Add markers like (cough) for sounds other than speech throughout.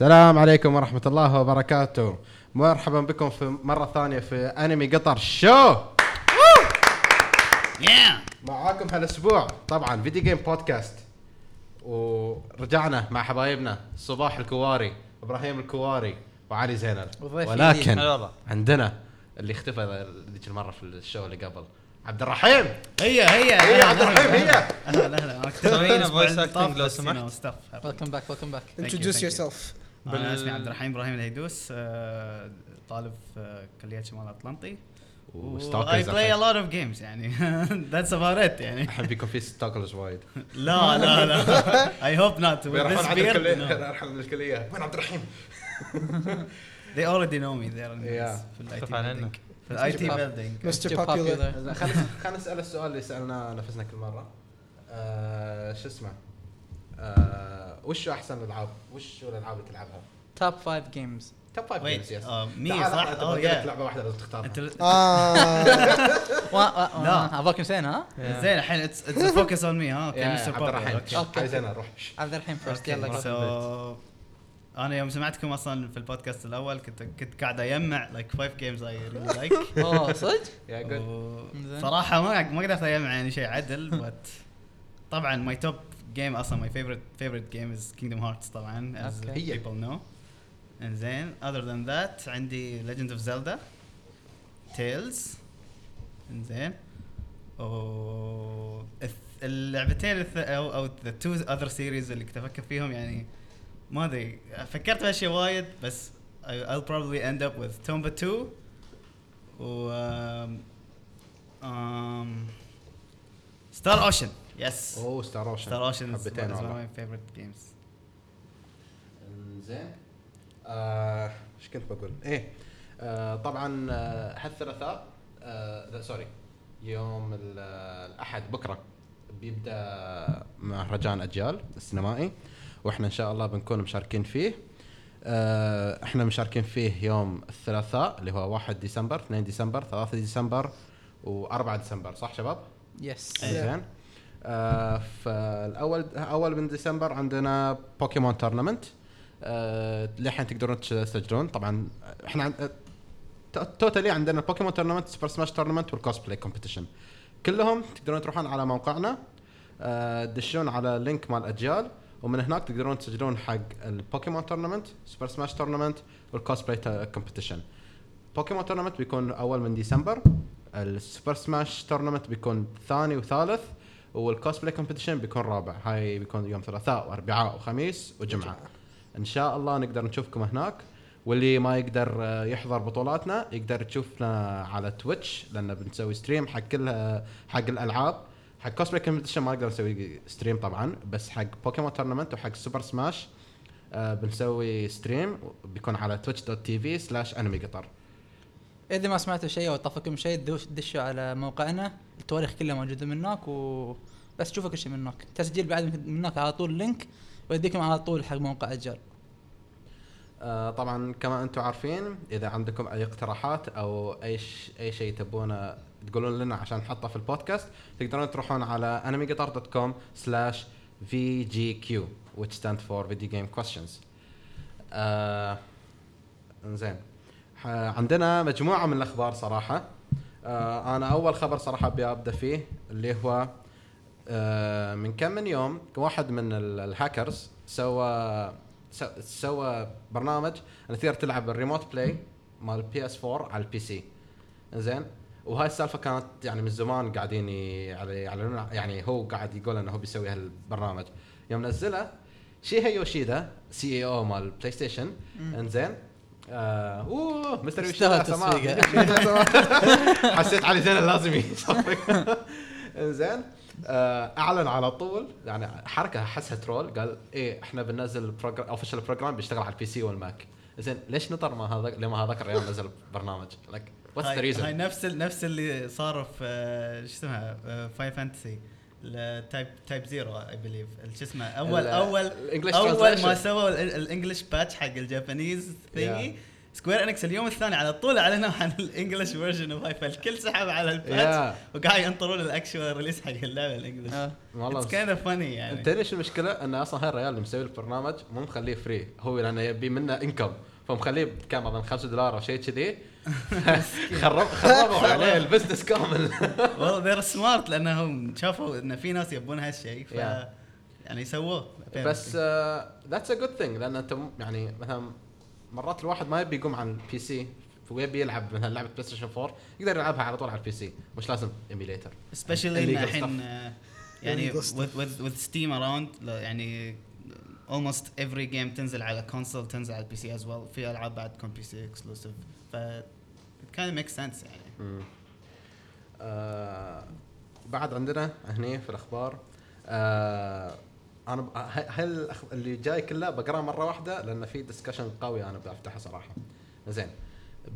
السلام عليكم ورحمة الله وبركاته. مرحبا بكم في مرة ثانية في أنمي قطر show معاكم هالأسبوع. طبعا video game podcast ورجعنا مع حبايبنا صباح الكواري إبراهيم الكواري وعلي زينل وضيف ولكن جديد. عندنا اللي اختفى ذيك المرة في ال show اللي قبل عبد الرحيم. hey hey hey عبد الرحيم hey أهلا أهلا سوينا voice acting طاف لو سمحت. Welcome back welcome back Thank you, introduce thank you. yourself. أنا اسمي عبد الرحيم إبراهيم الهيدوس آه، طالب في كليه شمال الاطلنطي وستوكرز I play a lot of games يعني. (laughs) That's about it يعني. الحين بيكون في ستوكرز وايد. (laughs) لا لا لا. (laughs) Beard الكلية؟ no. يروحون عند الكلية. وين عبد الرحيم؟ they already know me. Yeah. في ال IT building. في ال IT Mr. Popular. خلينا خلينا نسأل السؤال اللي سألناه نفسنا كل مرة. آه شو اسمه؟ آه وش أحسن الالعاب وش الألعاب اللي تلعبها؟ top 5 games top 5 Wait, games yes me صح؟ Oh, yeah. لعبه واحدة لازم تختارها. أنت (laughs) آه. (laughs) لا. ابغاك نسينا ها؟ زين الحين a focus on me ها؟ okay يا مستر عبد الرحيم okay زين روح. (laughs) عبد الرحيم first okay يلا أنا يوم سمعتكم أصلا في البودكاست الأول كنت كنت قاعد أجمع like five games I really like oh صدق؟ يا good زين. صراحة ما ما قدرت أجمع يعني شيء عدل بس طبعا my top game أصلا my favorite favorite game is Kingdom Hearts طبعا. هي. people know انزين other than that عندي Legend of Zelda Tales انزين و اللعبتين الث... أو أو the two other series اللي كنت أفكر فيهم يعني ما أدري فكرت باشياء وايد بس I'll probably end up with Tomba 2 و um, um, Star Ocean yes. oh Star Ocean Ocean is حبتين my favorite games. زين إيش كنت بقول؟ إيه آه طبعا آه، هالثلاثاء آه لا سوري يوم ال- الأحد بكرة بيبدأ مهرجان أجيال السينمائي وإحنا إن شاء الله بنكون مشاركين فيه. آه إحنا مشاركين فيه يوم الثلاثاء اللي هو 1 ديسمبر 2 ديسمبر 3 ديسمبر و4 ديسمبر صح شباب؟ Yes. زين آه فالاول أول من ديسمبر عندنا Pokemon tournament آه للحين تقدرون تسجلون. طبعا إحنا عن... آه، totally عندنا Pokemon tournament Super Smash tournament وال cosplay competition كلهم تقدرون تروحون على موقعنا. آه تدشون على link مال أجيال. ومن هناك تقدرون تسجلون حق ال Pokemon tournament Super Smash tournament وال cosplay competition Pokemon tournament بيكون أول من ديسمبر. ال Super Smash tournament بيكون ثاني وثالث. وال cosplay competition بيكون رابع. هاي بيكون يوم ثلاثاء وأربعاء وخميس وجمعة. إن شاء الله نقدر نشوفكم هناك. واللي ما يقدر يحضر بطولاتنا يقدر يشوفنا على Twitch لأن بنسوي stream حق كل حق الألعاب. حق cosplay competition ما نقدر نسوي stream طبعا بس حق Pokemon tournament وحق Super Smash آه بنسوي stream بيكون على Twitch dot TV slash انمي قطر إذا ما سمعتوا شيء أو طفكم شيء دشوا على موقعنا. التواريخ كلها موجودة من هناك و بس تشوفوا كل شيء من هناك تسجيل بعد من هناك على طول link ويديكم على طول حق موقع أجيال آه طبعا كما أنتم عارفين إذا عندكم أي اقتراحات أو أي ش... أي شيء تبونه تقولون لنا عشان نحطه في البودكاست تقدرون تروحون على animeguitar.com slash vgq which stand for video game questions. آه إنزين. ح- عندنا مجموعة من الأخبار صراحة. آه أنا أول خبر صراحة أبي أبدأ فيه اللي هو آه من كم من يوم واحد من ال- الهاكرز سوى سوى برنامج تقدر تلعب ال remote play مال بي اس 4 على البي سي زين وهاي السالفة كانت يعني من زمان قاعدين يعلنون يعني هو قاعد يقول إنه هو بيسوي هالبرنامج. يوم نزله شيها يوشيدا سي اي أو مال بلاي ستيشن إنزين؟ آه أوه مستر. التسويقة. (laughs) حسيت علي زين لازم يصفق (laughs) إنزين آه، أعلن على طول يعني حركة احسها ترول قال إيه إحنا بننزل بروجرام اوفيشال بروجرام بيشتغل على البي سي والماك زين ليش نطر ما هذا لما هذاك الريال نزل برنامج لك what's the هاي, هاي reason نفس نفس اللي صار في آه، شو اسمها Final Fantasy Type Type Zero I believe شو اسمه اول اول أول ما. سووا ال- ال English patch حق ال Japanese thingy Square Enix اليوم الثاني على طول أعلنوا عن ال English version of هاي فالكل سحب على ال patch Yeah. وقاعد ينطرون ال actual release حق اللعبة ال English. والله all funny يعني. أنت ليش المشكلة؟ أن أصلا هاي الريال اللي مسوي البرنامج مو مخليه free هو لأنه يبي منه income فمخليه بكم اظن 5 دولار أو شيء كذي. خرب خربوا عليه ال business كامل. (laughs) والله they're smart لأنهم شافوا إن في ناس يبون هالشيء ف. يعني سووه. بس that's a good thing لأن أنت يعني مثلا مرات الواحد ما يبي يقوم عن ال PC ويبي يلعب مثلا لعبة بلاي ستيشن 4 يقدر يلعبها على طول على ال PC مش لازم emulator especially الحين آه، يعني Illegal stuff. with with with Steam around لا، يعني almost every game تنزل على console تنزل على ال PC as well. في ألعاب بعد تكون PC exclusive ف it kind of makes sense يعني. آه بعد عندنا هني في الأخبار آه أنا هل اللي جاي كله بقرأه مرة واحدة؟ لأن في discussion قوي أنا بفتحه صراحة. زين.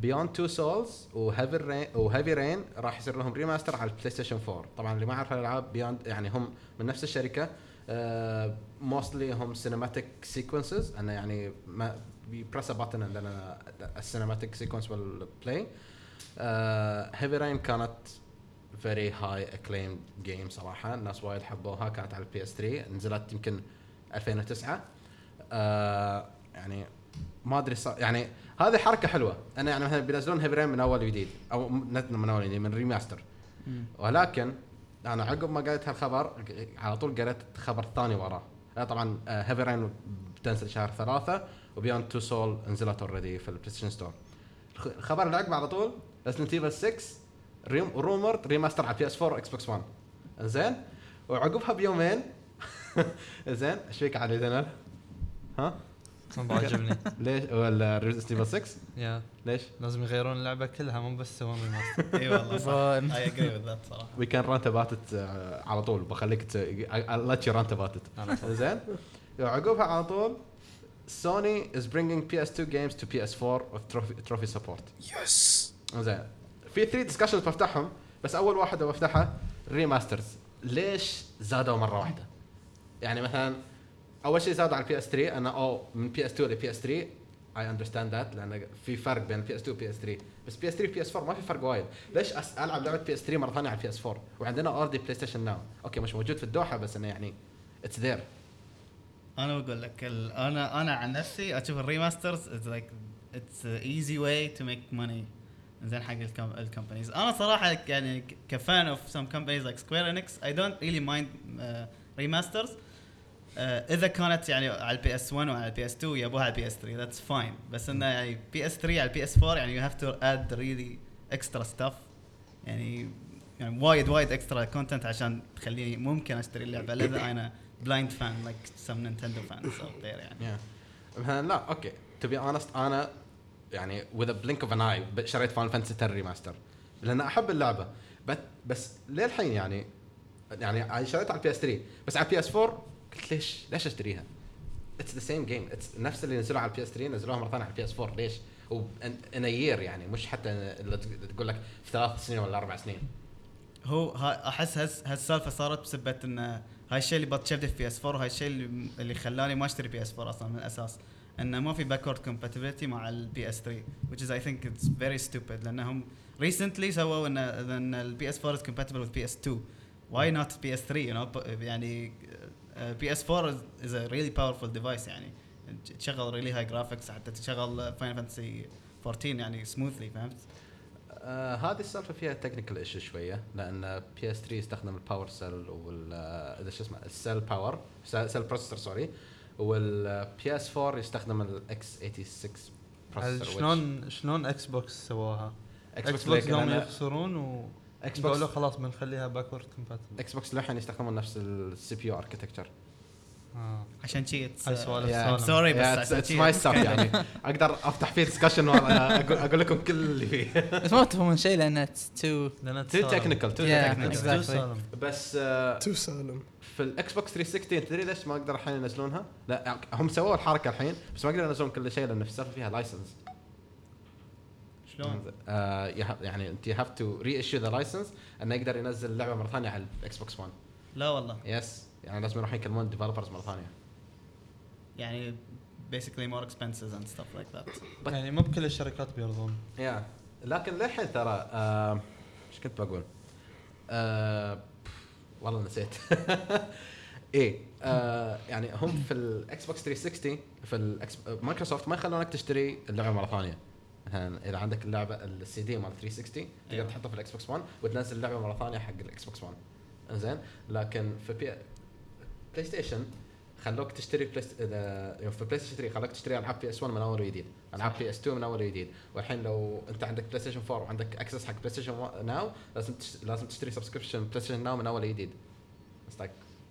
Beyond Two Souls و Heavy Rain و Heavy Rain راح يصير لهم remaster على البلاي ستيشن 4 طبعا اللي ما يعرف الالعاب Beyond يعني هم من نفس الشركة mostly هم cinematic sequences انه يعني ما press button عندنا ال cinematic sequence بال play Heavy Rain كانت very high acclaimed game صراحة. الناس وايد حبوها. كانت على ال PS3 نزلت يمكن 2009 آه يعني ما أدري صار يعني هذه حركة حلوة. أنا يعني مثلا بينزلون Heavy Rain من أول وجديد. أو من أول وجديد من remaster ولكن أنا عقب ما قريت هالخبر على طول قريت خبر ثاني وراه آه طبعا Heavy Rain بتنزل شهر ثلاثة و Beyond Two Souls نزلت already في ال PlayStation Store الخ- الخبر اللي عقبه على طول Resident Evil 6 ريم rumored remaster على PS4 و Xbox One زين وعقبها بيومين (laughs) زين إيش فيك علي؟ ها؟ ما بعجبني (laughs) ليش؟ ولا ريزنت ايفل 6 يا. ليش؟ لازم يغيرون اللعبة كلها مو بس يسوون remaster (laughs) إي والله صح. I agree with that صراحة. وي كان رانت اباوت على طول. بخليك let you rant about زين؟ وعقبها على طول. سوني از برينجينج بي اس 2 جيمز تو بي اس 4 with trophy support yes زين. في 3 discussions بفتحهم بس أول واحدة بفتحها remasters ليش زادوا مرة واحدة؟ يعني مثلا أول شيء زادوا على ال PS3 أنا أو من PS2 ل PS3 I understand that لأن في فرق بين بي اس 2 وبي اس 3 بس PS3 وبي اس 4 ما في فرق وايد. ليش ألعب لعبة بي اس 3 مرة ثانية على ال PS4 وعندنا already PlayStation Now okay مش موجود في الدوحة بس إنه يعني it's there أنا بقول لك أنا أنا عن نفسي أشوف ال remasters it's like it's easy way to make money زين حق ال companies أنا صراحة يعني ك fan of some companies like Square Enix I don't really mind remasters إذا كانت يعني على ال PS1 وعلى ال PS2 يبوها على ال PS3 that's fine بس إنه يعني PS3 على ال PS4 يعني you have to add really extra stuff يعني يعني وايد وايد extra content عشان تخليني ممكن أشتري اللعبة لذا أنا blind fan like some Nintendo fans out there يعني. لا okay. to be honest أنا يعني a blink of an eye شريت Final Fantasy 10 remaster لأن أحب اللعبة. بس للحين يعني يعني شريتها على ال PS3 بس على ال PS4 قلت ليش؟ ليش أشتريها؟ it's the same game it's نفس اللي نزلوها على ال PS3 نزلوها مرة ثانية على ال PS4 ليش؟ in year يعني مش حتى تقول لك في ثلاث سنين ولا أربع سنين. هو أحس هالسالفة صارت بسبه إن هاي الشيء اللي بتشبه في PS4 وهاي الشيء اللي, اللي خلاني ما أشتري PS4 أصلا من الأساس. انه ما في backward compatibility مع ال PS3 which is I think it's very stupid. لأنهم recently سووا ان إن ال PS4 is compatible with PS2 why not PS3 you know يعني PS4 is, is a really powerful device يعني تشغل really high graphics حتى تشغل Final Fantasy 14 يعني smoothly فهمت؟ آه هذه السالفة فيها technical issue شوية لأن PS3 يستخدم ال power cell وال آه، إذا شو اسمه ال cell power cell processor sorry وال PS 4 يستخدم ال x 86 هل processor شلون شلون Xbox سواها؟ Xbox قاموا يخسرون و X قالوا box خلاص بنخليها backward compatible Xbox للحين يستخدمون نفس ال CPU architecture آه. عشان شي it's هاي سوالف Yeah, سالم. sorry بس عشان my stuff (laughs) يعني أقدر أفتح فيه discussion أقول أقول لكم كل اللي فيه بس ما تفهمون شيء لأن it's too too. technical too technical exactly. تو سالم. بس آه، تو سالم في ال Xbox 360 تدري ليش ما أقدر الحين ينزلونها؟ لا هم سووا الحركة الحين بس ما يقدرون ينزلون كل شيء لأن في السالفة فيها license شلون؟ آه you have- يعني انت you have to reissue the license انه يقدر ينزل اللعبه مرة ثانية على ال Xbox 1 لا والله. yes يعني لازم يروحون يكلمون developers مرة ثانية. يعني basically more expenses and stuff like that. But- يعني مو بكل الشركات بيرضون. yeah لكن للحين ترى آه، إيش كنت بقول؟ آه، والله نسيت. (laughs) إيه آه يعني هم في ال Xbox 360 في ال X Microsoft ما يخلونك تشتري اللعبة مرة ثانية. إذا عندك اللعبة السي دي مال 360 تقدر أيوة. تحطه في ال Xbox 1 وتنزل اللعبه مرة ثانية حق ال Xbox 1 إنزين؟ لكن في بي PlayStation خلوك تشتري play يوم في PlayStation 3 خلوك تشتري العاب PS 1 من أول وجديد. العاب PS 2 من أول وجديد. والحين لو أنت عندك PlayStation 4 وعندك access حق PlayStation Now لازم تش... لازم تشتري subscription PlayStation Now من أول وجديد.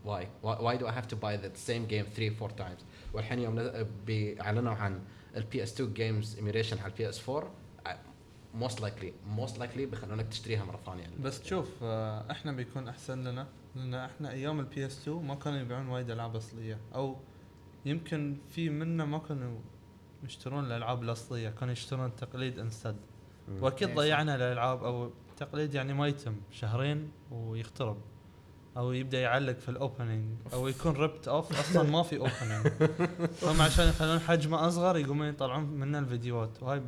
Why? Why why do I have to buy the same game three four times? والحين يوم بيعلنوا عن ال PS 2 games emulation على ال PS 4 most likely most likely بيخلونك تشتريها مرة ثانية. بس شوف آه، إحنا بيكون أحسن لنا لأن إحنا أيام ال PS 2 ما كانوا يبيعون وايد ألعاب أصلية أو يمكن في منا ما كانوا يشترون الألعاب الأصلية كانوا يشترون تقليد instead. وأكيد Yes. ضيعنا الألعاب أو تقليد يعني ما يتم شهرين ويخترب أو يبدأ يعلق في ال opening أو يكون ripped off (laughs) أصلا ما في opening هم عشان يخلون حجمه أصغر يقومون يطلعون منه الفيديوهات. وهاي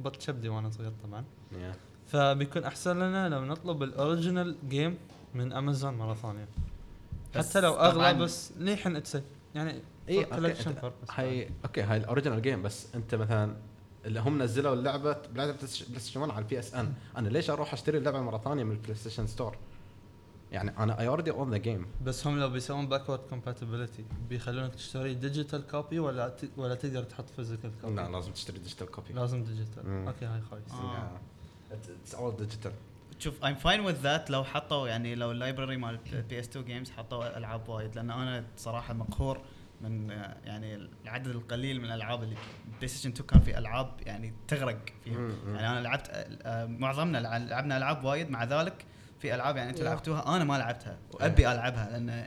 بط شبدي وأنا صغير طبعا. Yeah. فبيكون أحسن لنا لو نطلب ال original game من امازون مرة ثانية. حتى لو أغلى بس للحين it's يعني اي okay هاي okay هاي ال original game بس أنت مثلا اللي هم نزلوا اللعبة PlayStation 1 على ال PSN أنا ليش أروح أشتري اللعبة مرة ثانية من ال PlayStation Store يعني أنا I already own the game بس هم لو بيسوون backward compatibility بيخلونك تشتري digital copy ولا ت... ولا تقدر تحط physical copy لا لازم تشتري digital copy لازم digital. okay هاي خايس آه. it's all digital شوف I'm fine with that لو حطوا يعني لو ال library مال PS 2 games حطوا ألعاب وايد لأن أنا صراحة مقهور من آه، يعني العدد القليل من الألعاب اللي PlayStation 2 كان في ألعاب يعني تغرق فيها. يعني أنا لعبت آه، معظمنا لع- لعبنا ألعاب وايد مع ذلك في ألعاب يعني أنتم. لعبتوها أنا ما لعبتها وأبي ألعبها لأن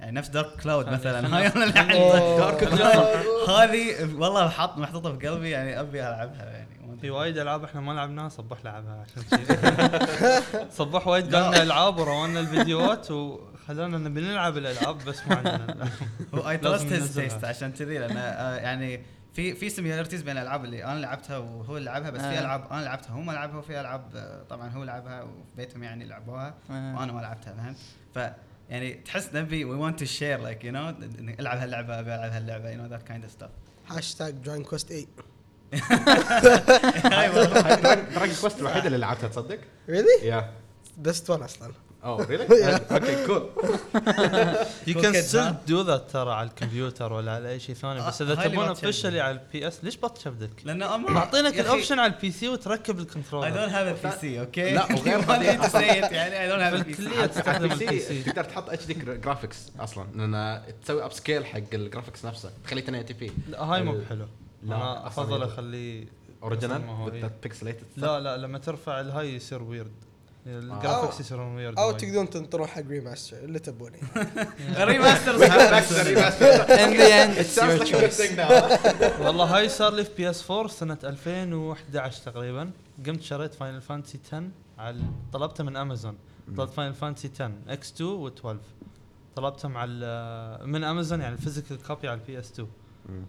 يعني نفس Dark Cloud (laughs) مثلا. (laughs) هاي أنا لعبت (laughs) Dark هذه والله حط محطوطة في قلبي يعني أبي ألعبها يعني. في وايد ألعاب إحنا ما لعبناها صبح لعبها عشان شي. صبح وايد قال لنا ألعاب ورونا الفيديوهات وخلانا نبي نلعب الألعاب بس ما عندنا. I trust his. taste عشان كذي لأن آه، يعني في في similarities بين الألعاب اللي أنا لعبتها وهو اللي لعبها بس في آه. ألعاب أنا لعبتها هو ما لعبها وفي ألعاب طبعا هو لعبها وفي بيتهم يعني لعبوها آه. وأنا ما لعبتها فهمت؟ ف يعني تحس نبي we want to share like you know ألعب هاللعبة أبي ألعب هاللعبة you know that kind of stuff هاشتاج Dragon Quest 8 Dragon Quest الوحيدة اللي لعبتها تصدق؟ really? yeah best one أصلا oh really? okay cool You Cool can still do that ترى على الكمبيوتر ولا على أي شيء ثاني بس آه، إذا تبون. officially على ال PS ليش بط شبدك؟ لأن أنا معطينك ال option على ال PC وتركب اي ال controller don't have a PC okay لا، (laughs) وغير (laughs) يعني I don't have a PC بالكلية تستخدم على ال PC تقدر تحط HD graphics أصلا لأن تسوي upscale حق ال graphics نفسه تخليه 1080 p لا هاي مو بحلو لا، أفضل. أخليه original هو إيه. pixelated لا لا لما ترفع الهاي يصير weird ال graphics أو- يصيرون weird أو تقدرون تنطرون حق remaster اللي تبونه (laughs) now. (laughs) والله هاي صار لي في PS 4 سنة 2011 تقريبا. قمت شريت Final Fantasy 10 على طلبته من امازون طلبت Final Fantasy 10 X 2 و12 طلبتهم على ال- من امازون يعني ال physical copy على ال PS 2 مم.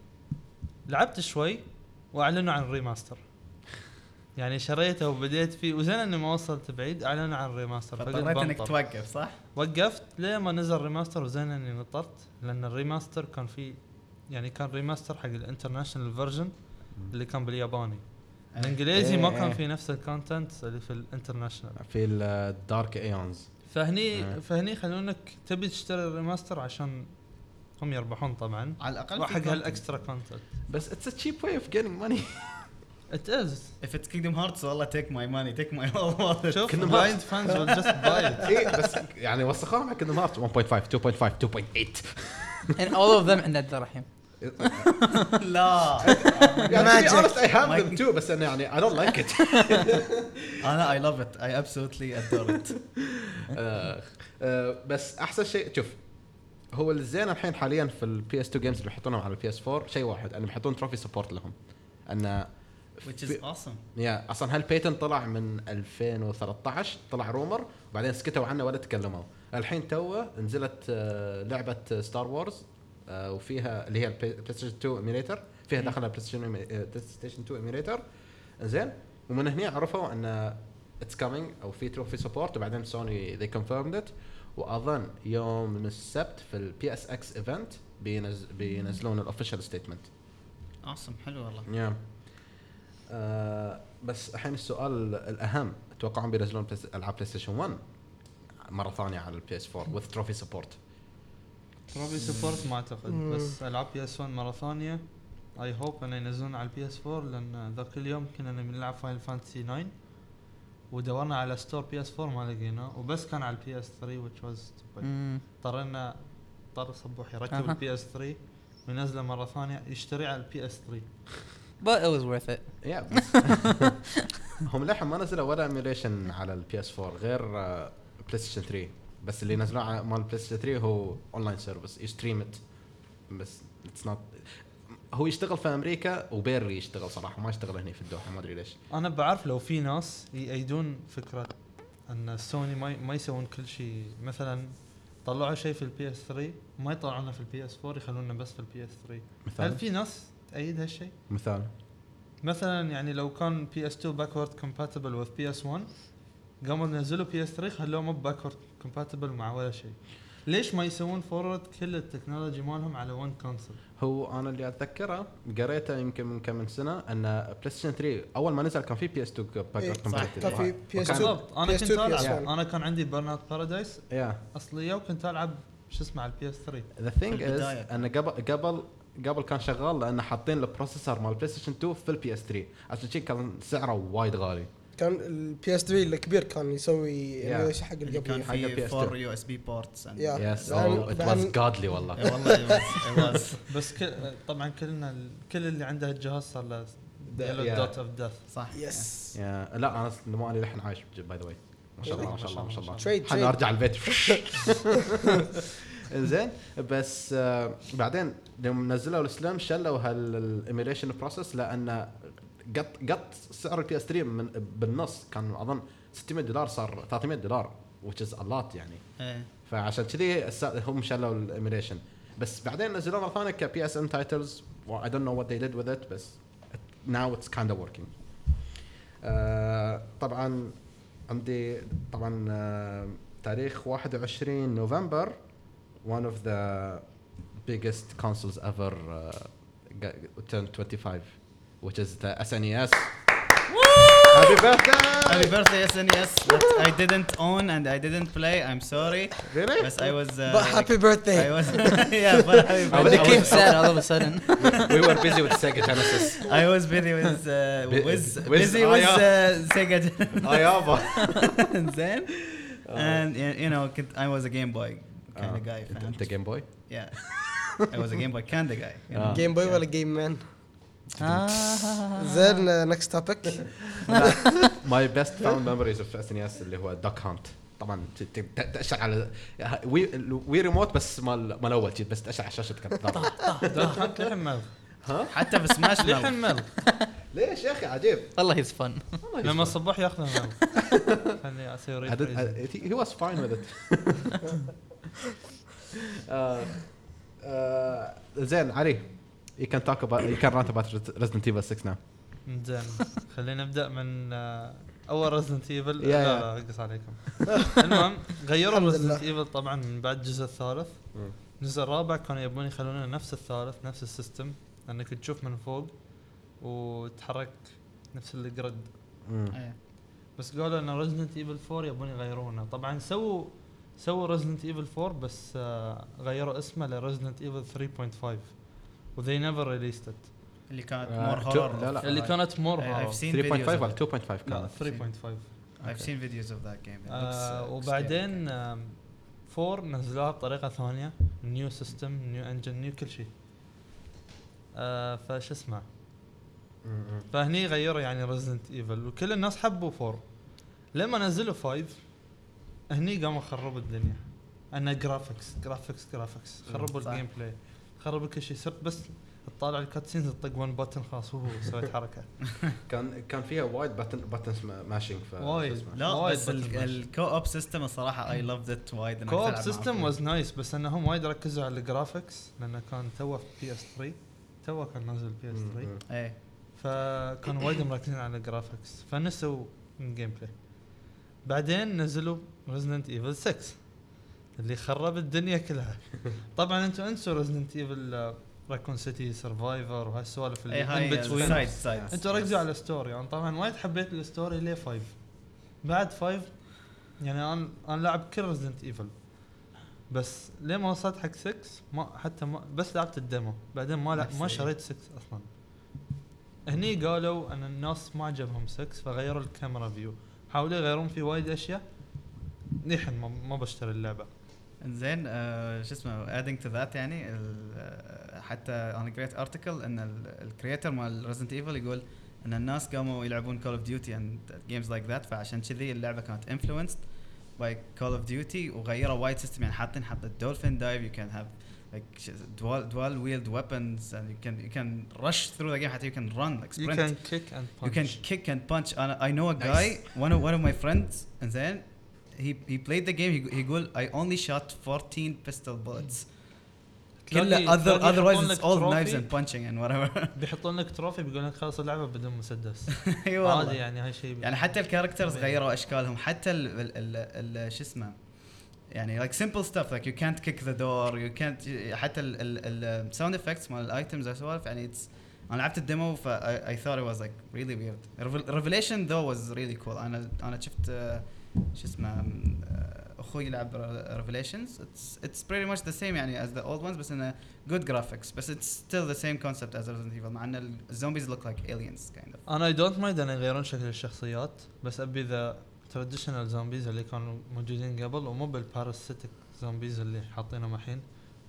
لعبت شوي وأعلنوا عن ال remaster يعني شريته وبديت فيه وزين إني ما وصلت بعيد اعلنوا عن ال remaster. فاضطريت إنك توقف صح؟ وقفت ليه ما نزل remaster وزين إني نطرت لأن ال remaster كان فيه يعني كان remaster حق ال international version اللي كان بالياباني. الإنجليزي ما إيه، كان إيه. فيه نفس ال content اللي في ال international في ال Dark Aeons فهني إيه. فهني يخلونك تبي تشتري ال remaster عشان هم يربحون طبعا. على الأقل وحق هال extra content بس it's cheap way of getting money. (laughs) it is If it's Kingdom Hearts والله take my money take my whole wallet شوف كنا blind fans we'll just buy it اي بس يعني وسخوهم حق Kingdom Heart 1.5 2.5 2.8 And all of them عند الرحيم. (laughs) لا. (laughs) يعني to be honest I have them too بس أنا يعني I don't like it. (laughs) أنا I love it. I absolutely adore it. آه، آه، بس أحسن شيء شوف هو الزين الحين حاليا في ال PS2 games اللي يحطونهم على ال PS4 شيء واحد إنهم يحطون trophy support لهم. أن which is awesome. yeah أصلا هالبيتن طلع من 2013 طلع rumor وبعدين سكتوا عنه ولا تكلموا. الحين توه نزلت آه، لعبة Star Wars آه، وفيها اللي هي ال PlayStation 2 emulator فيها دخلها PlayStation PlayStation 2 emulator زين. ومن هنا عرفوا إن it's coming أو في trophy support وبعدين Sony they confirmed it وأظن يوم السبت في ال PSX event بينزلون ال official statement awesome حلو والله. yeah آه بس الحين السؤال الأهم تتوقعون بينزلون Play- ألعاب PlayStation 1 مرة ثانية على ال PS4 with trophy support trophy support ما أعتقد. بس ألعاب PS1 مرة ثانية I hope إنه ينزلون على ال PS4 لأن ذاك اليوم كنا نبي نلعب Final Fantasy 9 ودورنا على store PS4 ما لقيناه وبس كان على ال PS3 which was. اضطرينا اضطر صبوح يركب. ال PS3 وينزله مرة ثانية يشتري على ال PS3 but it was worth it. بس (laughs) هم للحين ما نزلوا ولا emulation على ال PS4 غير PlayStation 3 بس اللي نزلوه على مال PlayStation 3 هو online service يستريم it بس it's not هو يشتغل في أمريكا وبيري يشتغل صراحة. ما يشتغل هنا في الدوحة. ما أدري ليش. أنا بعرف لو في ناس يأيدون فكرة أن سوني ما ما يسوون كل شيء. مثلا طلعوا شيء في ال PS3 ما يطلعونه في ال PS4 يخلونه بس في ال PS3 هل في ناس تأيد هالشيء؟ مثال. مثلا يعني لو كان بي اس 2 باكورد كومباتبل وذ بي اس 1 قاموا نزلوا PS3 خلوه مو backward compatible مع ولا شيء. ليش ما يسوون forward كل ال technology مالهم على one console هو أنا اللي أتذكره قريته يمكن من كم من سنة أن PlayStation 3 أول ما نزل كان في PS2 إيه، backward صح. كان في بي اس 2 بالضبط. أنا PS2 كنت ألعب. PS1. أنا كان عندي برن اوت بارادايس يا أصلية وكنت ألعب شو اسمه على البي اس 3 ذا ثينج از البداية. أن قبل قبل قبل كان شغال لأن حاطين البروسيسور مال بلاي ستيشن 2 في البي اس 3 عشان شي كان سعره وايد غالي. كان البي اس 3 الكبير كان يسوي Yeah. حق اللي كان حق في PS2. 4 يو اس بي بورتس. يس ات واز جادلي والله. والله (laughs) بس كل طبعا كلنا كل اللي عنده الجهاز صار له. دوت اوف ديث صح. يس لا أنا مو أنا للحين عايش باي ذا واي ما شاء الله ما شاء الله ما شاء الله. Trade, حن trade. ارجع البيت. (laughs) (laughs) زين بس آه، بعدين لما نزلوا السلام شلوا هالايميليشن بروسيس لأن قط قط سعر البي اس 3 من بالنص كان أظن 600 دولار صار 300 دولار which is a lot يعني. إيه. فعشان كذي هم شلوا الايميليشن بس بعدين نزلوه مرة ثانية كبي اس ام تايتلز I don't know what they did with it بس now it's kind of working. آه طبعا عندي طبعا آه تاريخ 21 نوفمبر. one of the biggest consoles ever uh, got, turned 25, which is the SNES. Happy birthday! Happy birthday, SNES. That I didn't own and I didn't play. I'm sorry. Really? Yes, I was. Uh, but like, happy birthday. I was. yeah, but happy birthday. I was, (laughs) became sad all of a sudden. (laughs) we were busy with Sega Genesis. I was busy with. Uh, with, with busy with uh, Sega Genesis. I am. (laughs) Uh, and then, and you know, I was a Game Boy kind of آه. guy. أنت جيم بوي؟ Yeah. I was a Game Boy kind of guy. you know. آه. جيم بوي ولا جيم مان آه. زين نكست توبيك ماي بيست فاوند ميموريز اوف اس ان اس اللي هو دوك هانت طبعا ت- ت- ت- تاشر على وي وي ريموت بس مال مال أول شيء بس تاشر على شاشه كنترول حتى للحين ملغ حتى في سماش للحين ملغ (laughs) ليش يا أخي عجيب والله هيز فن لما الصباح ياخذ ملغ خليني أسوي did- rephrasing. (laughs) آه، آه، زين علي you can talk about you can rant about Resident Evil 6 now زين خلينا نبدأ من آه، أول Resident Evil لا. لا أقص عليكم (laughs) المهم غيروا Resident. Evil طبعا من بعد الجزء الثالث. الجزء الرابع كانوا يبون يخلونه نفس الثالث نفس ال system انك تشوف من فوق وتحرك نفس ال grid. إيه. بس قالوا إن Resident Evil 4 يبون يغيرونه طبعا سووا سووا Resident Evil 4 بس آه غيروا اسمه ل Resident Evil 3.5 و they never released it اللي كانت آه، more to- horror لا، لا. اللي كانت more seen 3.5 videos of ولا it. 2.5 لا كانت 3.5 I've seen videos of that game. It looks, آه uh, وبعدين آم، 4 نزلوها بطريقة ثانية. new system new engine new كل شيء. آه فش اسمه. فهني غيروا يعني Resident Evil وكل الناس حبوا 4 لما نزلوا 5 هني قاموا خربوا الدنيا. انه graphics graphics graphics خربوا. ال gameplay خرب كل شيء. صرت بس تطالع ال cutscenes تطق one button خلاص هو سويت (laughs) حركة. كان كان فيها وايد button buttons mashing ف وايد. لا بس. الكو اوب سيستم الصراحه اي لافد ات وايد تلعب مع system. was nice بس إنهم وايد ركزوا على ال graphics لأنه كان توه في PS3 توه كان نازل PS3 مم. إيه. فكانوا وايد مركزين على ال graphics فنسوا ال gameplay بعدين نزلوا Resident Evil 6 اللي خرب الدنيا كلها. (laughs) طبعا أنتم أنسوا Resident Evil Raccoon City Survivor وهالسوالف اللي in between أنتوا ركزوا على ال story أنا طبعا وايد حبيت ال story ليه 5 بعد 5 يعني أنا أنا لاعب كل Resident Evil بس ليه ما وصلت حق 6 ما حتى ما بس لعبت ال demo. بعدين ما لع- ما شريت 6 أصلا. هني قالوا إن الناس ما عجبهم 6 فغيروا الكاميرا view حاولوا يغيرون فيه وايد أشياء. للحين ما, ما بشتري اللعبة. زين آه شو اسمه adding to that يعني ال- آه، حتى أنا قريت article إن ال creator مال Resident Evil يقول إن الناس قاموا يلعبون Call of Duty and games like that فعشان كذي اللعبة كانت influenced by Call of Duty وغيروا وايد system يعني حاطين حتى ال dolphin dive you can have like dual dual wield weapons and you can you can rush through the game حتى you can run like You sprint. can kick and you punch. can kick and punch. أنا I know a guy one of one of my friends and then he he played the game he يقول I only shot 14 pistol bullets كله other otherwise it's all knives and punching and whatever بيحطون لك تروفي بيقول لك خلص اللعبه بدون مسدس اي عادي والله يعني هاي شيء يعني حتى الكاركترز. غيروا اشكالهم حتى ال ال ال ال شو اسمه يعني like simple stuff like you can't kick the door you can't حتى ال ال ال sound effects مال الايتمز والسوالف يعني it's أنا لعبت الديمو ف I, I thought it was like really weird Revel- Revelation though was really cool أنا أنا شفت آه، شو اسمه آه، أخوي يلعب it's it's pretty much the same يعني as the old ones بس إنه good graphics. بس it's still the same concept as Resident Evil مع إن الزومبيز look like aliens kind of. أنا اي دونت مايند إن يغيرون شكل الشخصيات بس أبي ذا traditional zombies اللي كانوا موجودين قبل ومو بال parasitic zombies اللي حاطينهم الحين.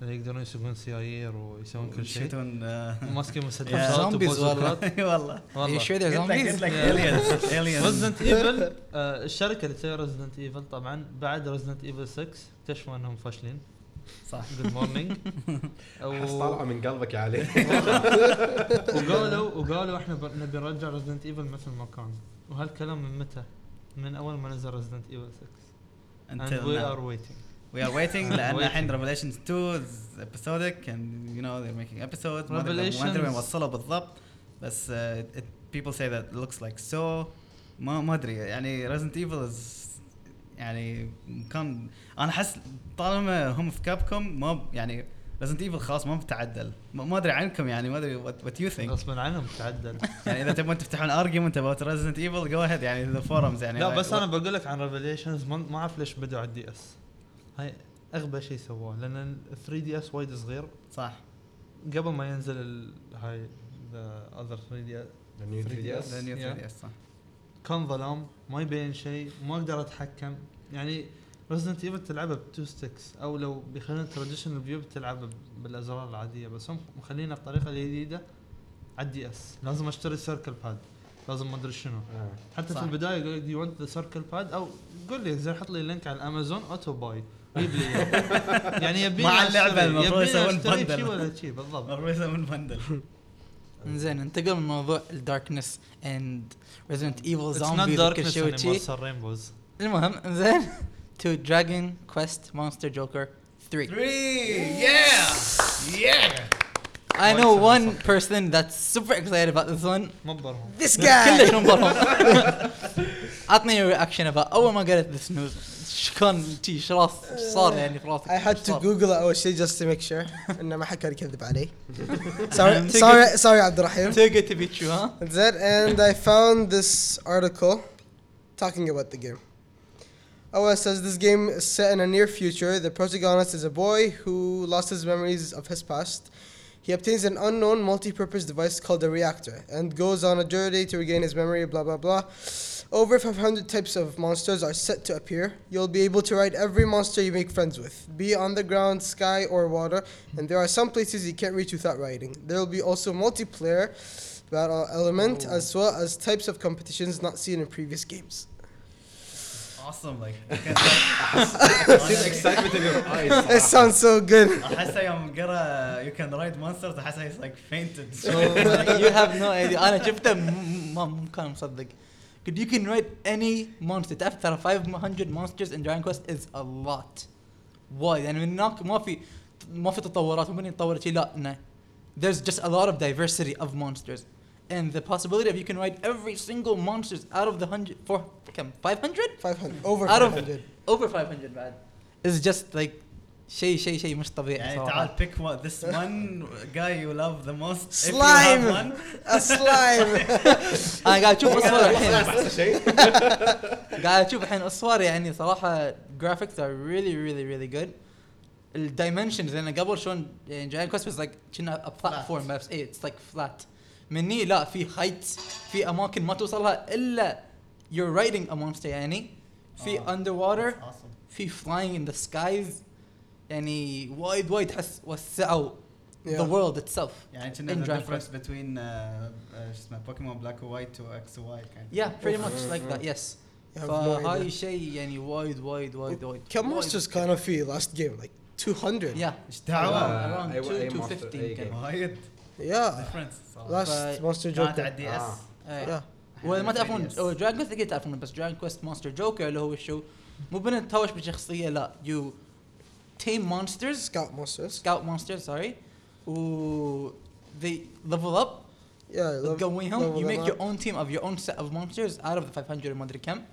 يقدرون يسوقون سيايير ويسوون كل شيء يشوتون ماسكين. مسدسات zombies والله. اي والله والله aliens. ريزدنت ايفل الشركة اللي تسوي ريزدنت ايفل طبعا بعد ريزدنت ايفل 6 اكتشفوا انهم فاشلين صح good morning طالعه من قلبك يا علي وقالوا وقالوا إحنا نبي نرجع ريزدنت ايفل مثل ما كان وهالكلام من متى؟ من اول ما نزل ريزدنت ايفل 6 and until we now. are waiting. We are waiting (laughs) لأن. الحين Revelations 2 is episodic and you know they're making episodes. ما ادري وين Revelations- وصلوا بالضبط. بس uh, it, people say that it looks like so. ما ما أدري. يعني Resident Evil is يعني كان أنا أحس طالما هم في كابكم ما يعني Resident Evil خلاص ما بتعدل ما أدري عنكم يعني ما أدري what you think. غصبا عنهم تعدل (laughs) يعني إذا تبون تفتحون argument about Resident Evil go ahead. يعني the forums يعني لا بس أنا بقول لك عن Revelations ما ما أعرف ليش بدوا على ال DS هاي أغبى شيء سووه لأن ال 3DS وايد صغير. صح. قبل ما ينزل ال- هاي the other 3D ال new 3DS the new Yeah. 3DS صح. كان ظلام ما يبين شيء ما أقدر أتحكم. يعني ريزدنت ايفل تلعبها ب two sticks أو لو بيخلون traditional view بتلعبها بالأزرار العادية بس هم مخلينا الطريقة الجديده على ال DS لازم أشتري circle pad لازم ما أدري شنو. آه. حتى صح. في البدايه يقول لك do you want the circle pad أو قول لي زين حط لي ال link على الامازون auto buy جيب لي إياه. يعني يبيني مع أشتري- المفروض يسوون. شي ولا شي بالضبط. المفروض يسوون bundle زين ننتقل من موضوع ال darkness and Resident Evil zombies وكل شيء وشي المهم زين to Dragon Quest Monsters Joker 3 Three, yeah, yeah. I know one person that's super excited about this one. مبرهم This كلش guy. منبهرهم عطني رياكشن about اول ما قريت ذس نيوز ايش كان تي ايش راس ايش صار يعني في راسك I had إيش to صار؟ Google it أول شيء just to make sure (laughs) إنه ما حد كان يكذب علي. (laughs) sorry, sorry, sorry عبد الرحيم. تلقى تبي تشو ها That's it. And I found this article talking about the game. Oh, it says this game is set in a near future. The protagonist is a boy who lost his memories of his past. He obtains an unknown multi-purpose device called a reactor and goes on a journey to regain his memory. Blah blah blah. Over 500 types of monsters are set to appear. You'll be able to ride every monster you make friends with, be on the ground, sky, or water. And there are some places you can't reach without riding. There will be also multiplayer battle element as well as types of competitions not seen in previous games. awesome like (laughs) See the excitement in your eyes (laughs) It sounds so good. احسه يوم قرا you can ride monsters احسه he's like fainted (laughs) you have no idea انا شفته م- ما ما كان مصدق Good, you can write any monster تعرف ترى 500 monsters in Dragon Quest is a lot وايد يعني من هناك ما في ما في تطورات مو يتطور شيء لا no. there's just a lot of diversity of monsters and the possibility of you can write every single monsters out of the hundred for كم 500 500 over Out of- 500. over 500 بعد is just like شيء شيء شيء مش طبيعي يعني صراحة. تعال pick one this one guy you love the most. If you Slime. have one. A (laughs) slime. (laughs) أنا قاعد أشوف اصور الحين. (laughs) قاعد أشوف الحين اصور يعني صراحة graphics are really really really good. الدايمنشنز لأن قبل شلون يعني جاي كوست بس لايك كنا بلاتفورم بس. اي اتس لايك فلات مني لا في هايت في أماكن ما توصلها إلا you're riding a monster يعني. في آه. اندر That's awesome. في flying in the skies. يعني وايد وايد تحس وسعوا the world itself يعني كنا between uh, uh, شو اسمه بوكيمون بلاك ووايت to إكس وواي كان yeah pretty much like that yes You have no فهاي. شيء يعني وايد وايد وايد وايد كم monsters كانوا في last game? Like 200. Yeah. إيش دعوه around أي- 2 أي to monster، 15 أي كان. game. وايد Yeah. difference صراحة. Last ف- monster كانت. على ال DS آه. إيه. Yeah. ولا ما تعرفون دراجون كويست أكيد تعرفون بس دراجون كويست مونستر جوكر اللي هو شو مو بنتهاوش بشخصية لا يو tame monsters. Scout monsters. Scout monsters, sorry. Ooh, they level up. Yeah, going home, you make your up. own team of your own set of monsters out of the 500 Madri camp,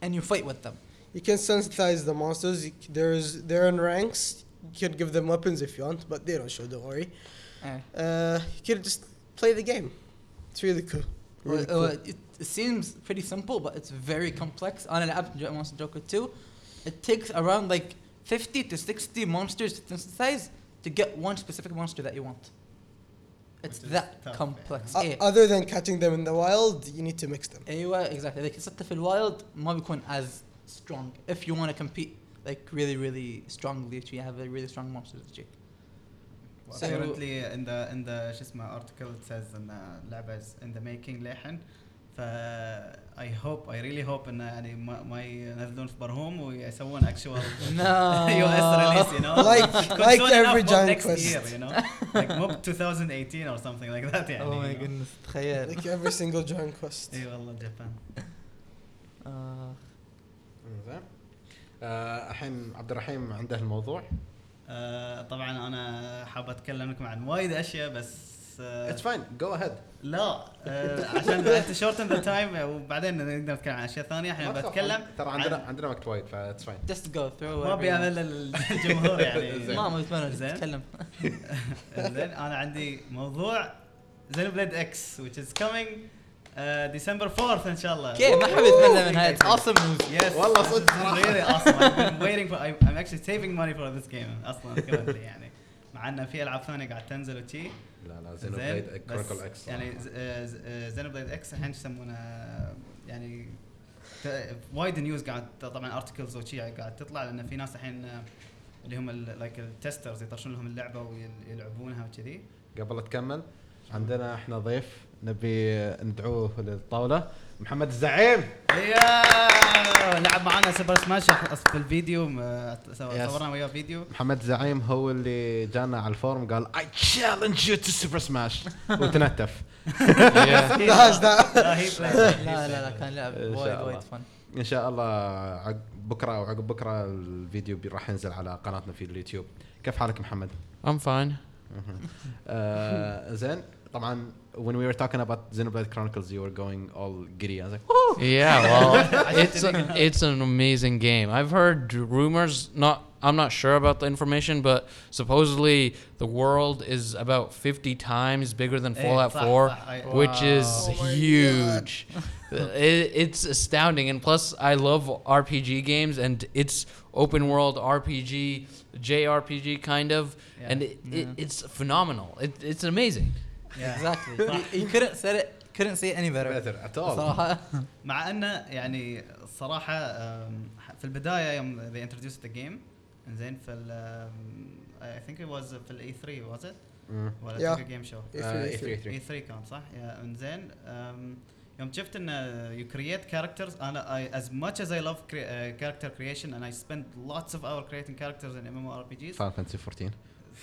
and you fight with them. You can sensitize the monsters. There's they're in ranks. You can give them weapons if you want, but they don't show. Don't worry. Uh, uh you can just play the game. It's really cool. Really uh, cool. It, it, seems pretty simple, but it's very complex. On an app, Monster Joker 2, it takes around like 50 to 60 monsters to synthesize to get one specific monster that you want. It's Which is that tough, complex. Uh, إيه. other than catching them in the wild, you need to mix them. ايوه exactly. إذا كنت في الوايلد ما بيكون as strong if you want to compete like really really strongly to have a really strong monster that you. So- apparently in the in the شو اسمه article it says ان اللعبه is in the making للحين ف I hope I really hope انه يعني ما, ما ينزلون في برهوم ويسوون actual No. US release you know Like- يكون like soon enough every for Giant next Quest. year you know like مو ب 2018 or something like that يعني Oh my you know. goodness تخيل. Like every single Dragon Quest. اي والله جابان آه. زين آه، الحين عبد الرحيم عنده الموضوع آه، طبعا أنا حاب اتكلم لكم عن وايد اشياء بس آه، it's fine go ahead لا آه، عشان انت short the time وبعدين نقدر نتكلم عن أشياء ثانية إحنا بتكلم ترى عن- عندنا عندنا وقت وايد ف it's fine Just go through. ما أبي. امل الجمهور يعني (laughs) زين. ما ما يتمنى زين. تتكلم (laughs) زين أنا عندي موضوع Xenoblade X which is coming ديسمبر 4 إن شاء الله أوكي ما حد يتمنى منها it's awesome news Yes. والله صدق really awesome. Been waiting for. I'm, I'm actually saving money for this game أصلا currently يعني. انه في ألعاب ثانية قاعد تنزل وشي. لا لا زين Xenoblade بس Chronicles X يعني Xenoblade X الحين شو يسمونه يعني وايد news قاعد طبعا articles وشي قاعد تطلع لأن في ناس الحين آه، اللي هم like ال testers يطرشون لهم اللعبة ويلعبونها وكذي قبل تكمل عندنا إحنا ضيف نبي ندعوه للطاولة. محمد الزعيم. يا! لعب معنا سوبر سماش في الفيديو. صورنا وياه فيديو. محمد زعيم هو اللي جانا على الفورم قال اي challenge you to سوبر سماش وتنتف. (laughs) لا لا. لا كان لعب إن شاء وايد الله. وايد fun. إن شاء الله عقب بكرة أو عقب بكرة الفيديو راح ينزل على قناتنا في اليوتيوب. كيف حالك محمد؟ I'm fine. (laughs) آه زين. طبعا when we were talking about Xenoblade Chronicles, you were going all giddy. I was like, oh! Yeah, (laughs) well, (laughs) it's a, it's an amazing game. I've heard rumors. Not I'm not sure about the information, but supposedly the world is about 50 times bigger than Fallout 4, which is oh huge. (laughs) it, it's astounding, and plus I love RPG games, and it's open world RPG, JRPG kind of, yeah. and it, yeah. it, it's phenomenal. it's amazing. You, you couldn't say it couldn't say it any better better at all صراحة مع انه يعني الصراحه في البدايه يوم they introduced the game زين في ال I think it was في الاي 3 was it؟ ولا جيم شو؟ آه، E3, E3. اي 3 كان صح؟ انزين يوم شفت ان you create characters أنا as much as I love uh, character creation and I spend lots of hours creating characters in MMORPGs Final Fantasy 14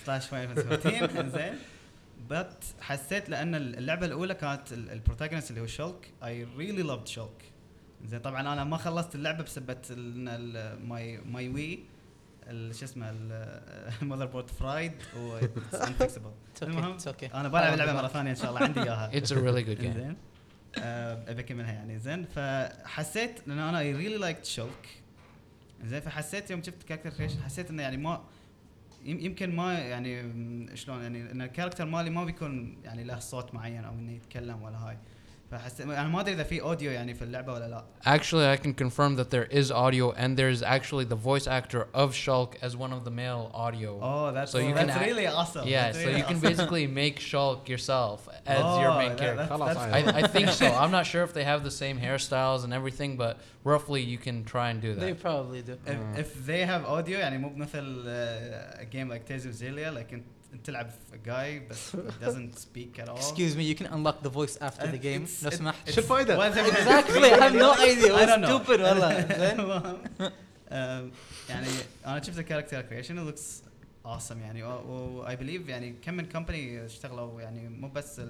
slash Final Fantasy 14 انزين but حسيت لأن اللعبة الأولى كانت ال protagonist اللي هو Shulk. I really loved Shulk. زين طبعا أنا ما خلصت اللعبة بسبه my my Wii شو اسمه ال motherboard fried و (laughs) المهم it's أنا بلعب اللعبة مرة ثانية إن شاء الله عندي إياها. It's a really good (laughs) game. زين. آه، أبي أكملها يعني. زين فحسيت لأن أنا اي ريلي لايك شولك. زين فحسيت يوم شفت كاركتر كريشن حسيت إنه يعني ما يمكن ما يعني شلون يعني إن الكاركتر مالي ما بيكون يعني له صوت معين أو إنه يتكلم ولا هاي. فحسيت انا ما ادري اذا في اوديو يعني في اللعبه ولا لا Actually, I can confirm that there is audio, and there's actually the voice actor of Shulk as one of the male audio. Oh, that's So you can that's act- really awesome. yeah, That's so really you can awesome. basically make Shulk yourself as your Oh, main that- character. that's- خلاص that's عادي. I, I think so. (laughs) I'm not sure if they have the same hairstyles and everything, but roughly you can try and do they that. probably do if, if they have audio يعني مو بمثل uh, a game like Tales of Zillia like انت انت تلعب في guy بس doesn't speak at all. excuse me you can unlock the voice after the game. it's- لو سمحت. شو thing- exactly I have no (laughs) idea. I what's don't know. stupid (laughs) والله. زين آم، يعني أنا شفت الكاركتر كريشن لوكس awesome. يعني و اي بليف يعني كم من كومباني اشتغلوا يعني مو بس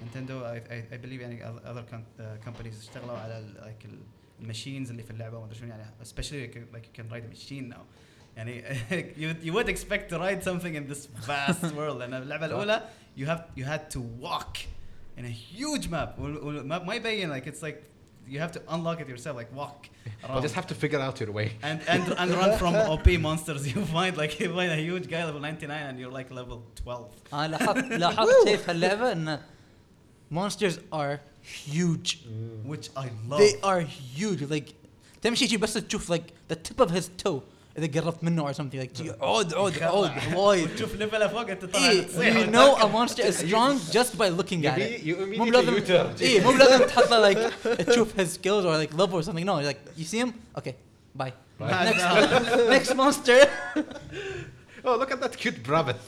نينتندو اي بليف يعني other كومبانيز اشتغلوا على لايك الماشينز اللي في اللعبة وما أدري شنو. يعني especially like you can ride a machine now. يعني (laughs) you, you would expect to ride something in this vast (laughs) world لان اللعبه الاولى you have you had to walk in a huge map والماب ما يبين like it's like you have to unlock it yourself like walk You around. just have to figure out your way. and and and run from (laughs) OP monsters. You find like you find a huge guy level 99 and you're like level 12. انا لاحظت لاحظت شيء في هاللعبه ان monsters are huge Which I love. they are huge like تمشي شي بس تشوف like the tip of his toe اذا قربت منه or something like شي عود عود عود وايد (laughs) تشوف ليفله فوق انت طالع إيه تصيح you know a monster is strong just by looking at it You مو بلازم ايه مو بلازم تحط له like تشوف his skills or like level or something no like you see him okay bye next (laughs) next monster (laughs) Oh, look at that cute rabbit.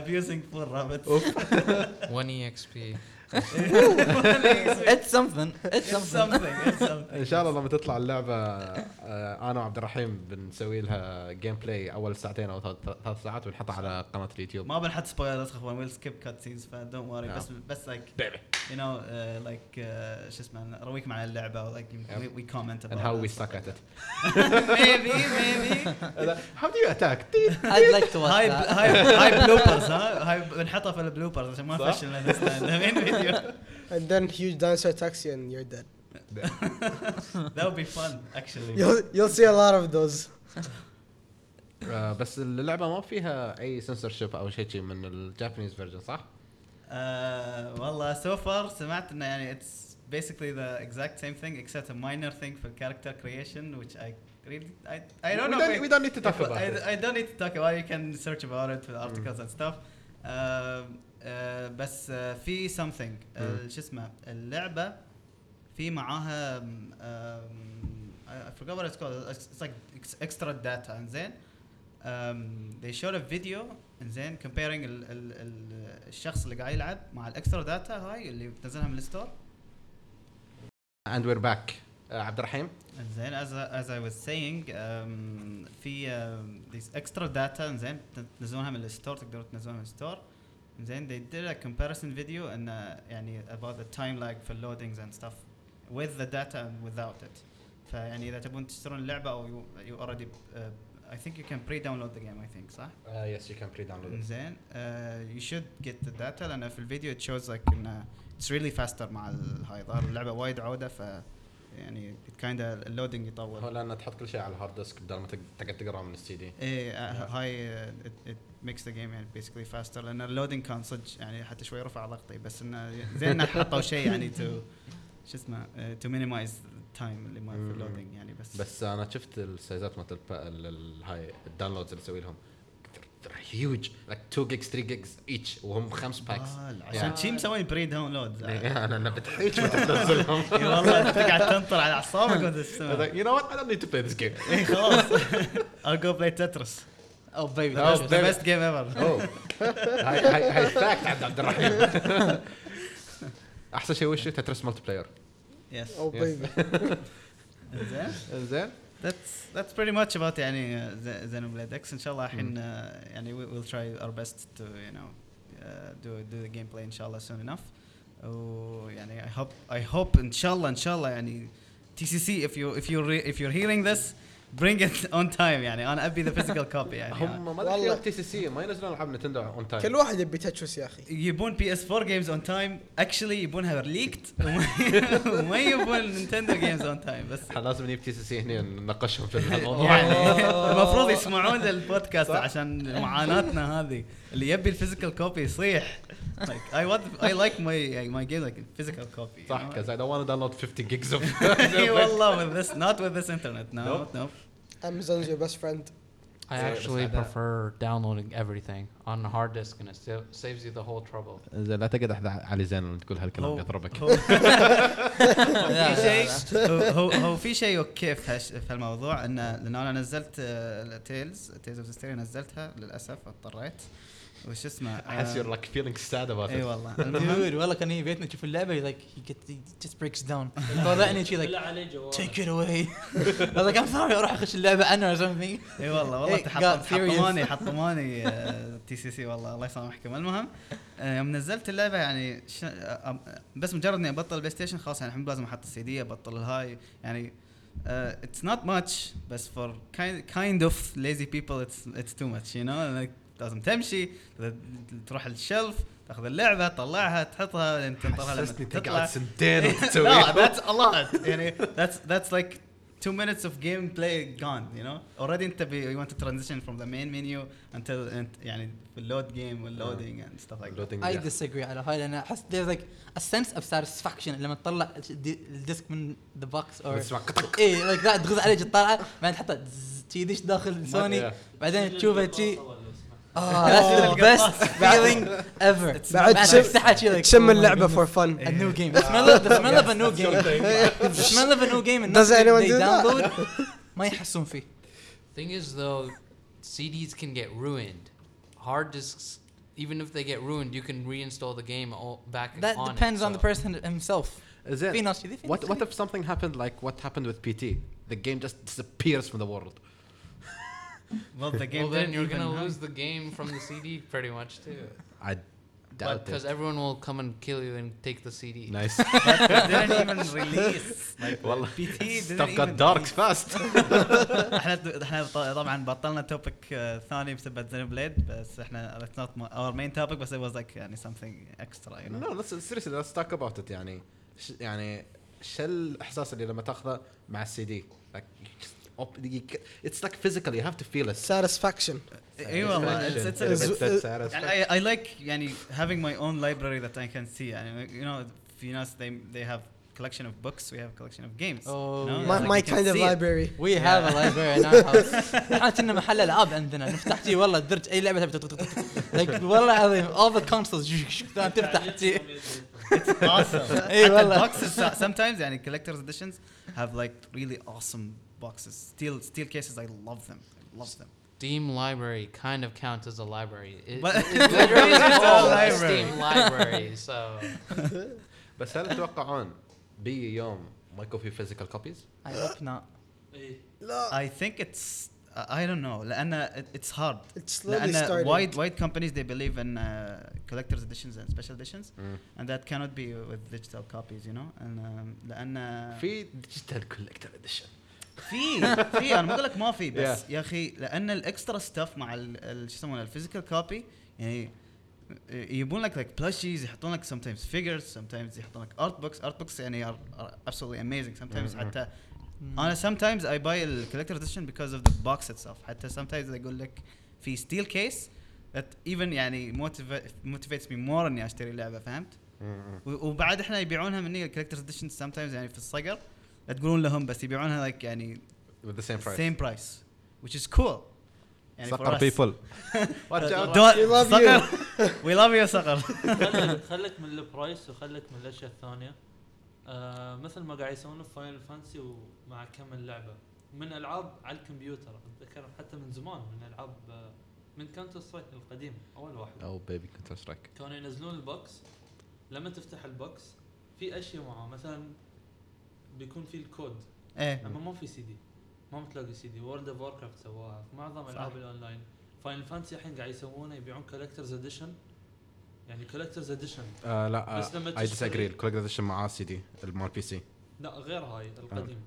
abusing poor rabbits. One E EXP. (laughs) something something. It's something. إن شاء الله لما تطلع اللعبة آه، أنا وعبد الرحيم بنسوي لها gameplay أول ساعتين أو ثلاث ثلاث ساعات ونحطها على قناة اليوتيوب ما بنحط spoilers أخوان we'll skip cutscenes ف don't worry بس بس like you know uh, like uh, شو اسمه نرويكم عن اللعبة like Yep. we, we comment about and how it we and stuff suck at like it. that. (laughs) (laughs) maybe maybe How do you attack? I'd like to watch هاي هاي هاي بلوبرز ها هاي بنحطها في البلوبرز عشان ما؟ نفشل نفسنا مين فيديو (laughs) And then huge dinosaur attacks you and you're dead. (laughs) that would be fun actually You'll you'll see a lot of those. (laughs) آه، بس اللعبه ما فيها اي سنسورشيب او شيء شي من الجابانيز فيرجن صح؟ آه، والله so far سمعت انه يعني it's basically the exact same thing except a minor thing for character creation which I really I, I don't we know don't, if we don't need to talk if- about I, it. I don't need to talk about it you can search about it في articles and stuff آه، آه، بس آه، في something. آه، شو اسمه اللعبة في معاها um, I forgot what it's called. It's, like ex- extra data. إنزين؟ um, they showed a video. إنزين؟ comparing ال ال ال الشخص اللي قاعد يلعب مع الاكسترا داتا هاي اللي بتنزلها من الستور And we're back. آه، عبد الرحيم إنزين؟ as I, as I was saying um, في um, these extra data إنزين؟ تنزلونها من الستور تقدروا تنزلونها من الستور انزين they did a comparison video and uh, يعني about the time lag for loadings and stuff with the data and without it فيعني اذا تبون تشترون اللعبه أو you, you already uh, I think you can pre-download the game I think صح؟ Uh, yes, you can pre-download it. زين uh, you should get the data لأن في الفيديو it shows like انه it's really faster مع الهاي ظهر اللعبه وايد عوده ف يعني of ال loading هو يطول لأن تحط كل شيء على ال hard disk بدل ما تق- تقعد تقرأ من السي دي. آه، هاي it makes the game يعني basically faster. لأن ال loading كان صدق يعني حتى شوي رفع ضغطي بس إنه زين إنه حطوا شيء يعني to (laughs) شو اسمه minimize the time اللي ما في مم. ال loading يعني بس. بس أنا شفت السايزات مالت الب- ال- ال- هاي ال downloads اللي أسوي لهم. They're huge like 2 gigs 3 gigs each. وهم خمس باكس آه، عشان شي مسوين pre-download أنا أنا بتحيج وانت (laughs) تنزلهم (laughs) اي والله تقعد تنطر على أعصابك وأنت تستمع you know what? I don't need to play this game. اي خلاص. I'll go play Tetris. Oh baby the that's best, the best game ever. Oh. هاي هاي هاي fact عند عبد الرحيم أحسن شيء وش Tetris multiplayer yes Oh baby. (laughs) زين زين that's that's pretty much about يعني uh, Xenoblade X ان شاء الله الحين uh, يعني we- we'll try our best to you know uh, do do the gameplay ان شاء الله soon enough ويعني I hope I hope ان شاء الله ان شاء الله يعني TCC if you if you re, if you're hearing this bring it on time يعني. أنا أبي the physical copy يعني. هم ما والله. دخلوا TCC ما ينزلون ألعاب Nintendo on time كل واحد يبي تتشوس يا أخي. يبون PS 4 games on time actually يبونها leaked وما يبون Nintendo games on time بس. إحنا (laughs) لازم نجيب TCC هنا نناقشهم في (laughs) الموضوع. يعني (laughs) المفروض يسمعون للبودكاست عشان معاناتنا هذه. اللي يبي الفيزيكال كوبي يصيح. Like I want I like my my game like physical copy صح because I don't want to download 50 gigs of والله with this not with this internet no Nope. no Amazon's your best friend. I actually prefer downloading everything on a hard disk and it sa- saves you the whole trouble. زين لا تقعد علي زين لما تقول هالكلام يضربك هو في شيء هو في شيء okay في هالش- في الموضوع انه لأن أنا نزلت Tales Tales of نزلتها للاسف اضطريت وش اسمه احس you're like feeling sad about إي والله. (laughs) المهم والله كان يجي بيتنا يشوف اللعبة like he get he just breaks down. طلعني شي it away. I was like I'm sorry أروح أخش اللعبة أنا or something. إي والله والله حطموني (laughs) حطموني TCC والله الله يسامحكم المهم آه، يوم نزلت اللعبة يعني ش... آه، بس مجرد إني أبطل ال PlayStation خلاص يعني الحين لازم أحط السي دي أبطل الهاي. يعني it's not much بس for kind of lazy people it's it's too much you know لازم تمشي تروح ال shelf تاخذ اللعبة تطلعها تحطها لين تنطرها لما تطلع تقعد سنتين (laughs) لا that's a lot يعني that's that's like two minutes of gameplay gone you know already انت you want to transition from the main menu until انت يعني في ال load game وال loading and stuff like that I yeah. disagree على هاي لأن أحس there's like a sense of satisfaction لما تطلع ال di- ال disc من the box or تسمع قطق إيه like لا تغز عليه تطلعه بعدين تحطه دش داخل سوني. بعدين تشوفه. اه that's the best (laughs) feeling ever بعد تشم- تفتحها شي like تشم oh my اللعبة goodness. for fun. a new game the smell of the smell of a new game the smell of a new game الناس Does anyone they do that? download ما يحسون فيه Thing is, though, CDs can get ruined. Hard disks, even if they get ruined, you can reinstall the game all back that on depends it, on the so- person himself في زين ناس كذي في what ناس what كذي. if something happened like what happened with PT the game just disappears from the world well the (laughs) game Well, then didn't you're even gonna have- lose the game from the CD pretty much too. I doubt Because it everyone will come and kill you and take the CD. nice but (laughs) it didn't even release like والله (laughs) PT didn't stuff got even dark release. fast احنا احنا ط- طبعا بطلنا توبك ثاني بسبب زين بليد بس احنا that's not my- our main topic بس it was like يعني something extra you know no let's seriously let's talk about it يعني ش- يعني شو الاحساس اللي لما تاخذه مع السي دي like you just op- you ca- it's like physical you have to feel it Satisfaction. اي والله it's, it's, Is- it's, That's satisfaction. يعني I, I like يعني having my own library that I can see يعني you know في ناس they they have collection of books we have collection of games Oh, you know? yeah. My, Like my you can kind of see it. library. We have a library in our (laughs) house. احنا كنا محل العاب عندنا نفتح شي والله الدرج اي لعبه تبي like والله العظيم all the consoles (laughs) تفتح شي awesome (laughs) اي حتى والله boxes sometimes يعني collector's editions have like really awesome boxes steel steel cases I love them I love them Steam library kind of counts as a library. It, But- it's (laughs) literally It's a called a library. Steam library. So بس هل تتوقعون بيجي يوم ما يكون في physical copies؟ I hope not. إيه. I think it's I don't know لأن it- it's hard It's slowly لأن starting. wide wide companies they believe in uh, collector's editions and special editions Mm. and that cannot be with digital copies you know and um, لأن في digital collector edition في في أنا ما أقول لك ما في بس yeah. يا أخي لأن ال extra stuff مع شو يسمونه ال physical copy يعني يجيبون لك like plushies يحطون لك sometimes figures sometimes يحطون لك art books art books يعني absolutely amazing sometimes حتى أنا sometimes I buy ال collector edition because of the box itself حتى sometimes يقول لك في steel case that even يعني motivates me more إني أشتري لعبة فهمت؟ mm-hmm. وبعد إحنا يبيعونها مني ال collector edition sometimes يعني في الصقر. لا تقولون لهم بس يبيعونها like يعني with the same price. same price which is cool. يعني صقر (laughs) love صقر (laughs) we love you صقر خلك خلك من ال price وخلك من الأشياء الثانية. آه مثل ما قاعد يسوونه في Final Fantasy ومع كم من لعبه من ألعاب على الكمبيوتر أتذكر حتى من زمان من ألعاب آه، من Counter Strike القديم أول واحد. Oh baby counter strike. كانوا ينزلون ال box. لما تفتح ال box في أشياء معاه. مثلا بيكون في الكود. إيه. أما ما في سي دي. ما بتلاقي CD. World of Warcraft سواها في معظم. ألعاب الأونلاين. Final Fantasy الحين قاعد يسوونه يبيعون collector's edition يعني collector's edition آه لا بس لما اي تشتري- disagree ال collector edition معاه سي دي مال PC لا غير هاي القديم.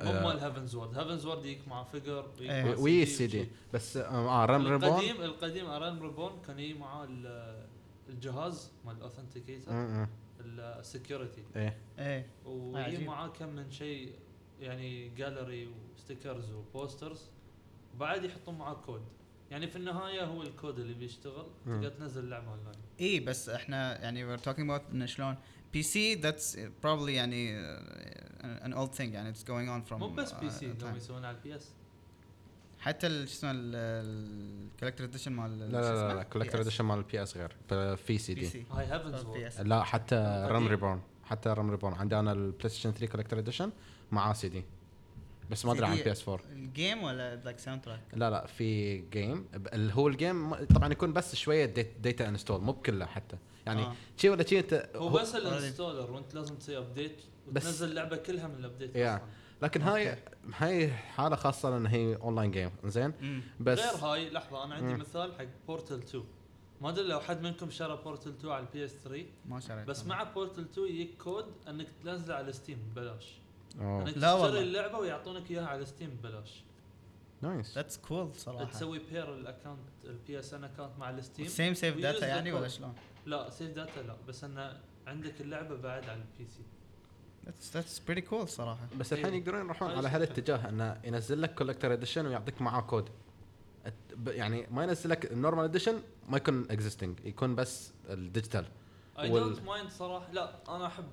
مو آه. مال Heavensward Heavensward يجيك مع figure إيه. وي السي دي بس آه Realm Reborn القديم القديم A Realm Reborn كان يجي معاه ال- الجهاز مال ال authenticator ال security إيه. إيه. ويجي. معاه كم من شيء يعني gallery و stickers و posters وبعد يحطون معاه كود يعني في النهاية هو الكود اللي بيشتغل. تقدر تنزل اللعبة اونلاين إيه بس إحنا يعني we're talking about إنه شلون. PC that's probably يعني an old thing. يعني it's going on from مو بس PC uh, قاموا time. يسوون على ال PS حتى ال- شو اسمه ال collector edition مال لا لا لا, لا collector edition مال ال PS غير. في سي دي هاي لا حتى. Realm Reborn حتى Realm Reborn عندي أنا ال PlayStation 3 collector edition معاه سي دي بس ما أدري عن. PS 4 ال game ولا like soundtrack لا لا في game اللي هو ال game طبعا يكون بس شوية data install مو بكله حتى. يعني آه. شي ولا شي أنت هو هو- بس ال installer وأنت لازم تسوي update وتنزل اللعبة كلها من ال update يا. أصلاً. لكن هاي okay. هاي حالة خاصة لأن هي online game زين بس غير هاي لحظة أنا عندي مم. مثال حق Portal 2 ما أدري لو حد منكم شرى Portal 2 على ال PS 3 ما شريت بس مع Portal 2 يجيك كود إنك تنزله على Steam ببلاش. إنك لا والله. تشتري اللعبة ويعطونك إياها على Steam ببلاش. nice that's cool صراحة. تسوي pair ال account ال PSN account مع ال Steam same save data يعني ولا. شلون؟ لا save data لا. بس انه عندك اللعبة بعد على ال PC that's that's pretty cool صراحة. بس الحين إيه. يقدرون يروحون على. هالاتجاه إنه ينزل لك collector edition ويعطيك معاه كود يعني ما ينزل لك ال normal edition ما يكون existing يكون بس ال digital اي وال- دونت مايند صراحة. لا أنا احب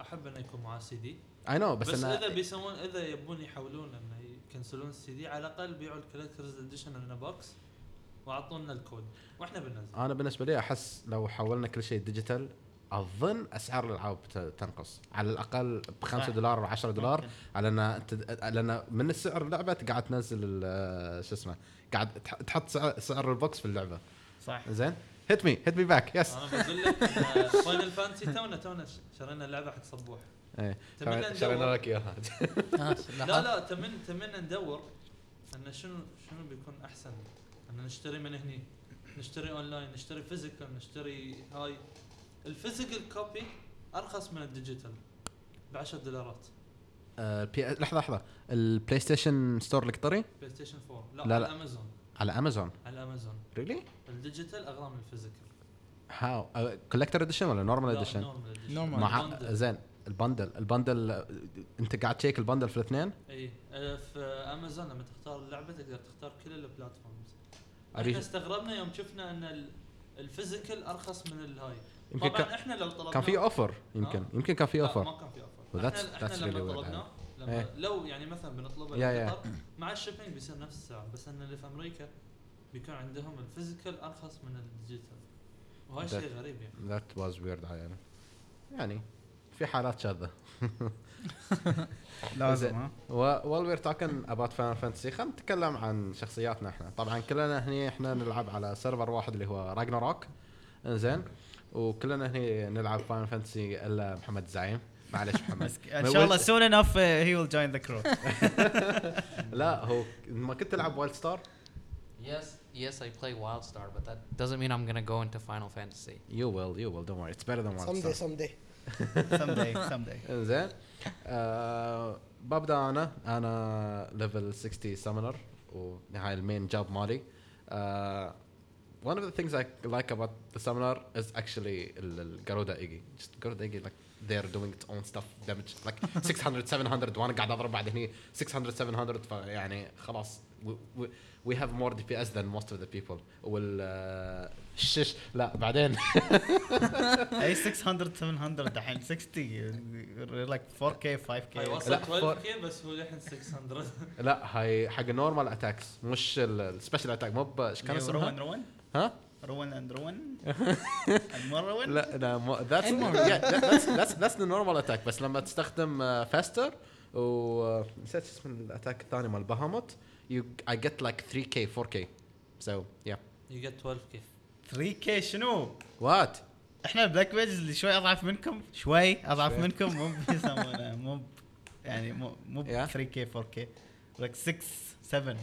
أحب إنه يكون معاه CD I know بس, بس, إنه إذا بيسوون إذا يبون يحولون إنه يكنسلون السي دي على الأقل بيعوا ال collector's edition انه box وأعطونا الكود وإحنا بننزل. أنا بالنسبة لي أحس لو حولنا كل شيء digital اظن أسعار الالعاب تنقص. على الأقل ب 5 صح. دولار و 10 دولار. على أن أنت- لأن من السعر اللعبة قاعد تنزل ال- شو اسمه قاعد تح- تحط سعر, سعر ال box في اللعبة. صح. زين؟ hit me hit me back yes أنا بقول لك Final Fantasy تونا تونا شرينا اللعبة حق صبوح. إيه. شرينا لك إياها. (laughs) آه، لا لا. تمن تمنى ندور أن شنو شنو بيكون أحسن. أن نشتري من هني. نشتري اونلاين نشتري physical نشتري هاي. ال physical copy أرخص من ال digital ب 10 دولارات. آه، بي... لحظة لحظة. ال PlayStation Store القطري PlayStation 4 لا, لا، على لا. امازون على أمازون. على أمازون. really ال digital اغلى من ال physical. هاو collector edition ولا normal edition normal edition. Normal. مع. زين. ال bundle. ال bundle آه، انت قاعد تشيك ال bundle في الاثنين؟ إي. آه، في أمازون لما تختار اللعبة تقدر تختار كل ال platforms. أريد- إحنا استغربنا يوم شفنا إن ال- ال physical أرخص من الهاي. يمكن طبعا كان إحنا لو طلبنا كان في offer يمكن. ها؟ يمكن كان في offer. ما كان في offer. إحنا, إحنا really لما weird. طلبناه لما إيه. لو يعني مثلا بنطلبه يا- yeah, مع ال shipping بيصير نفس السعر بس إن اللي في أمريكا بيكون عندهم ال physical أرخص من ال digital. That- شيء غريب يعني. that was weird يعني يعني في حالات شاذة. (laughs) لازم ها؟ while we're talking about Final Fantasy خلينا نتكلم عن شخصياتنا إحنا. طبعا كلنا هني إحنا نلعب على server واحد اللي هو Ragnarok زين وكلنا هني نلعب Final Fantasy إلا محمد زعيم. معلش محمد. (laughs) إن شاء الله soon enough uh, he will join the crew. (laughs) لا هو ما كنت تلعب WildStar Yes, yes, I play WildStar, but that doesn't mean I'm gonna go into Final Fantasy. you will you will don't worry it's better than Wild Someday, Star someday. someday someday زين آه ببدا أنا أنا level 60 summoner وهاي ال main job مالي آه one of the things I like about the summoner is actually Garuda Iggy. Just Garuda Iggy like they're doing its own stuff damage like 600 700 وأنا قاعد اضرب بعد هني 600 700 فيعني خلاص we, we, we have more DPS than most of the people. وال آه، الشش لا بعدين. اي 600 700 دحين 60 like 4k 5k هاي لا، وصل فور- 12 كي بس هو للحين 600 لا هاي حق النورمال اتاكس مش السبيشل اتاك مو إيش كان روان اسمها؟ روان ها؟ روان اند روان المروان لا لا that's that's that's the normal attack بس لما تستخدم فاستر و نسيت اسم الاتاك الثاني مال بهاموت you I get like 3k 4k so yeah يو جيت 12 كي 3k شنو؟ what إحنا البلاك ميج اللي شوي أضعف منكم شوي أضعف. منكم مو (laughs) يسمونه مو يعني مو مو ب Yeah. 3 كي 4 كي like 6 7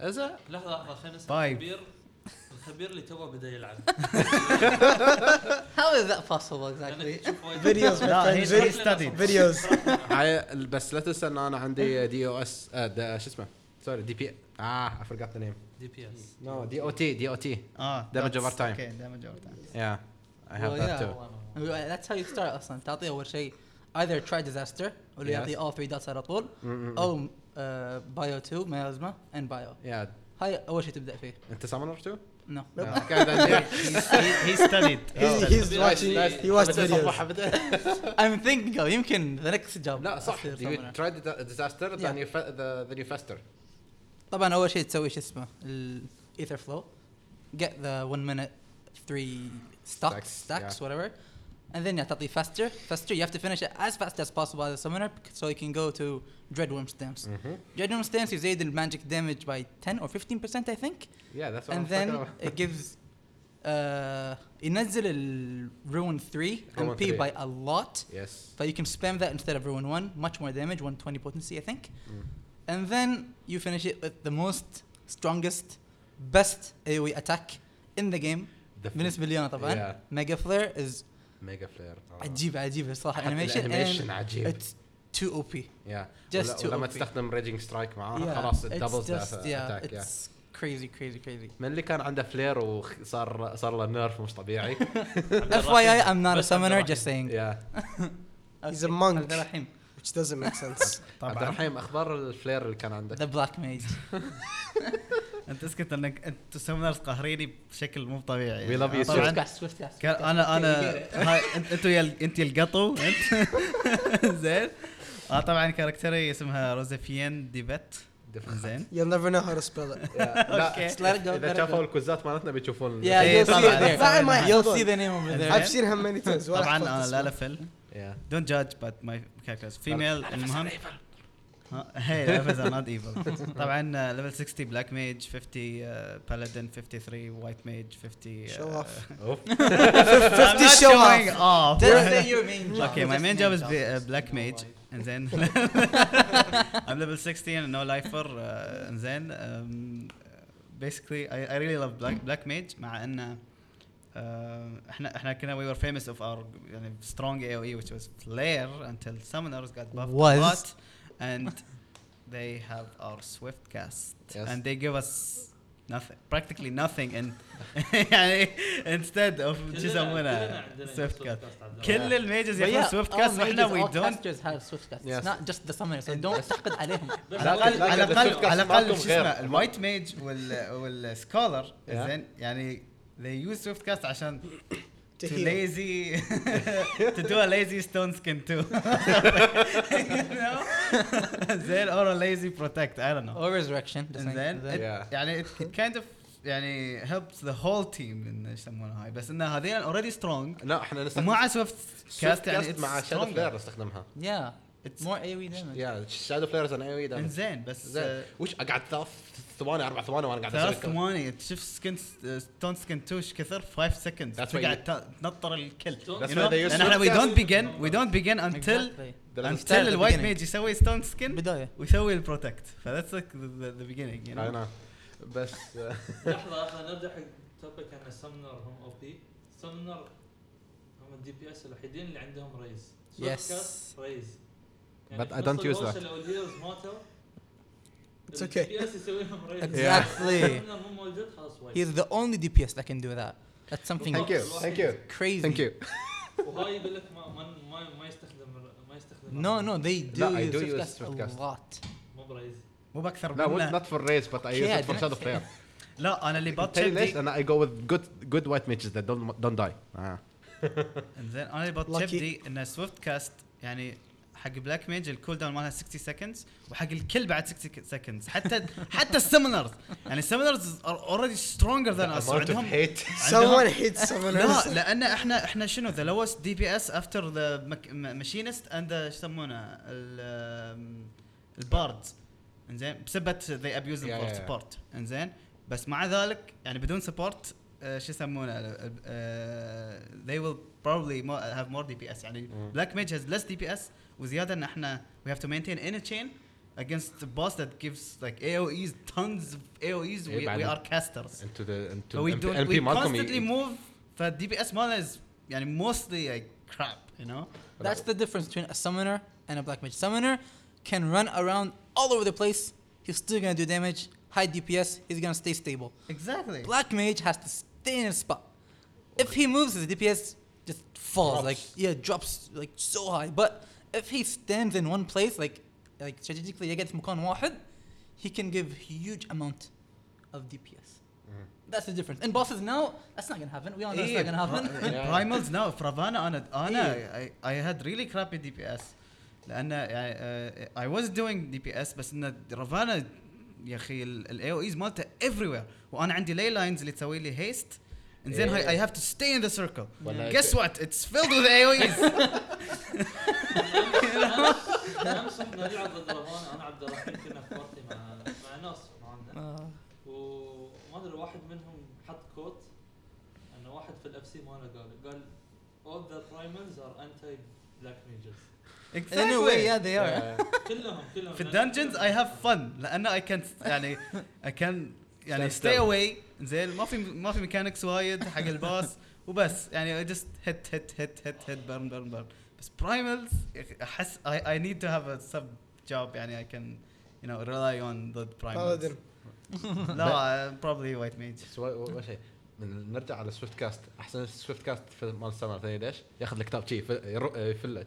اذا لحظة لحظة خلينا نسال Five. الخبير الخبير اللي توه بدأ يلعب How is that possible (laughs) exactly? Videos, (laughs) لا studied videos. هاي بس لا تنسى إن أنا عندي دي أو اس شو اسمه سوري دي بي آه I forgot the name دي بي اس no دي أو تي دي أو تي آه Damage over time. أوكي دامج اوفر تايم yeah I have that too That's how you start أصلا تعطيه اول شيء either try disaster واللي Yes. يعطيه all three dots على طول أو بايو 2 ميازما and بايو yeah هاي اول شيء تبدا فيه انت سامونر تو؟ نو قاعد عندي he, studied he He, studied. he's watching. He watched videos. I'm thinking يمكن the next job لا صح you try the disaster then you then you faster طبعا اول شيء تسوي شو اسمه الايثر فلو get the one minute three stocks Stacks, stacks yeah. whatever and then yeah تعطيه faster faster you have to finish it as fast as possible as a summoner bec- so you can go to Dreadworm stance Dreadworm stance يزيد الماجيك damage by 10 or 15% I think yeah that's what and I'm then talking about. it gives (laughs) uh, ينزل ال Ruin 3 Ruin MP 3. by a lot yes but you can spam that instead of Ruin 1 much more damage 120 potency I think Mm. And then you finish it with the most strongest best AoE attack in the game. The بالنسبة لي أنا طبعا. Yeah. ميجا فلير از mega flare. آه. عجيبه عجيبه صراحة حتى انيميشن الانيميشن عجيب اتس تو أو بي yeah. Just ولا- too ولما OP. تستخدم ريجنج سترايك معاها خلاص دبلز yeah اتاك it's crazy crazy crazy. من اللي كان عنده فلير وصار صار له نيرف مش طبيعي. (laughs) (laughs) FYI I'm not a بس عبد summoner الرحيم. just saying. يا (laughs) He's a monk. عبد الرحيم. Which doesn't make sense. (laughs) عبد طبعا الرحيم أخبار الفلير اللي كان عندك؟ The black mage (laughs) أنت اسكت إنك أنتم سمنرز قاهريني بشكل مو طبيعي. Cast, كان swift cast. أنا أنا انت يا أنت يا القطو أنت. (laughs) زين. آه طبعا كاركتري اسمها روزيفيان ديفيت. زين. You'll never know how to spell it. لا إذا شافوا. الكوزات مالتنا بيشوفون. You'll head. See the name over there. I've seen him many times. طبعا أنا اسمه. لا لفل يا دونت جادج بات ماي كاركترز فيميل المهم ها، هي ليفلز ار نوت ايفل طبعا ليفل 60 بلاك ميج 50 بالادين 53 وايت ميج 50 Show off. اوف 50 show off. off Just say your main job. Okay, my Just main job is job. be- uh, black mage, and then I'm level 60 and no lifer, uh, and then um, basically I, I really love black black mage مع ان uh, احنا احنا كنا we were famous of our يعني strong AOE which was flare until summoners got buffed Was. a lot and they have our swift cast Yes. and they give us nothing practically nothing and يعني instead of شو يسمونها swift cast كل الميجز But ياخذون yeah, سويفت all كاست واحنا mages, وي all دونت casters have swift cast. Yes. It's not just the summoners. So don't تحقد عليهم. على الاقل على لكن السويفت الاقل كاست على الاقل مالكم شو غير. اسمه الوايت ميج وال والسكولر Yeah. زين يعني they use swift cast عشان To lazy to do a lazy stone skin too you know زين or a lazy protect I don't know Or resurrection. the and then the- it, Yeah. يعني it, it kind of يعني helps the whole team ان إيش يسمونها هاي بس ان هذين already strong لا إحنا نستخدم ومع swift cast يعني مع shadow. flare نستخدمها Yeah. It's- More AoE damage. yeah shadow flare أنا AoE damage انزين بس زين آه، وش اقعد ثلاث ثواني أربع ثواني وأنا قاعد ثلاث. ثواني تشوف skin stone skin 2 إيش كثر 5 seconds That's why تقعد ت- تنطر الكل إحنا we Swift don't cast. begin we don't begin until Exactly. There is a until start at the ال white. mage يسوي stone skin بداية. ويسوي ال protect ف that's like the, the, the beginning you I know know. بس (laughs) لحظة خلينا نبدأ حق توبك أن ال summoner هم OP summoner هم ال DPS الوحيدين اللي عندهم raise Yes. raise But I don't use that. لو الهيروز ماتوا It's okay. الدي بي اس يسوي لهم ريز Exactly. السمنر مو (laughs) موجود خلاص وايد He's the only DPS that can do that. That's something thank you thank you crazy. thank you وهاي يقول لك ما ما ما, ما يستخدم ما يستخدم No, no, they do لا, I use do Swift use cast Swift a cast. lot. مو بريز مو باكثر لا منه not for raise but I use Yeah, it for didn't shadow (laughs) say. flare لا انا اللي بات tell you ليش دي انا I go with good good white mages that don't don't die آه. انزين انا اللي بات Lucky. دي ان سويفت كاست يعني حق بلاك ميج الكول داون مالها 60 سكندز وحق الكل بعد 60 سكندز حتى (laughs) حتى السمنرز يعني ال summoners are already stronger than us عندهم Someone hates someone لا. لأن إحنا إحنا شنو؟ the lowest DPS after the machinist and إيش يسمونه؟ ال- ال bards إنزين؟ بس they are used for. support إنزين؟ بس مع ذلك يعني بدون support شو يسمونه؟ they will probably more, have more DPS يعني black mage has less DPS وزياده ان احنا we have to maintain in a chain against the boss that gives like AOEs tons of AOEs إيه we, بعد- we are casters into the into so we MP don't MP we مالكم constantly ي- move فالدي بي اس مالنا is يعني mostly like crap you know That's the difference between a summoner and a black mage. Summoner can run around all over the place. He's still gonna do damage. High DPS. He's gonna stay stable. exactly Black mage has to stay in a spot. If he moves, his DPS just falls. Drops. Like yeah, drops like so high. But if he stands in one place, like like strategically يقعد في مكان واحد, he can give huge amount of DPS. That's the difference. In bosses now, that's not gonna happen. We all know it's not gonna happen. Yeah. برايمالز نو في رافانا انا انا إيه. I, I had really crappy DPS لان يعني uh, I was doing DPS بس ان رافانا يا اخي الاي او ايز مالته everywhere وانا عندي لي لاينز اللي تسوي لي هيست زين إيه. هاي I have to stay in the circle. ولا guess what? It's filled with AOEs امس كنا نلعب ضد رمضان أنا عبد الرحيم كنا في بارتي مع مع ناس معنا آه. وما ادري واحد منهم حط quote انه واحد في ال FC ماله قال قال all the primals are anti black mages In a (laughs) way, yeah, they are. كلهم كلهم في ال dungeons I have fun. لأن I can يعني I can يعني stay away زين ما في ما في mechanics وايد حق ال boss. (laughs) وبس يعني just hit hit hit hit hit burn burn burn. بس primals أحس I need to have a sub job يعني can you know rely on the primals. Paladin. (laughs) لا uh, probably white mage. بس و- و- اول شيء من نرجع على swift cast أحسن swift cast في مال ال summoner ثاني ليش؟ ياخذ الكتاب شي يفله (laughs)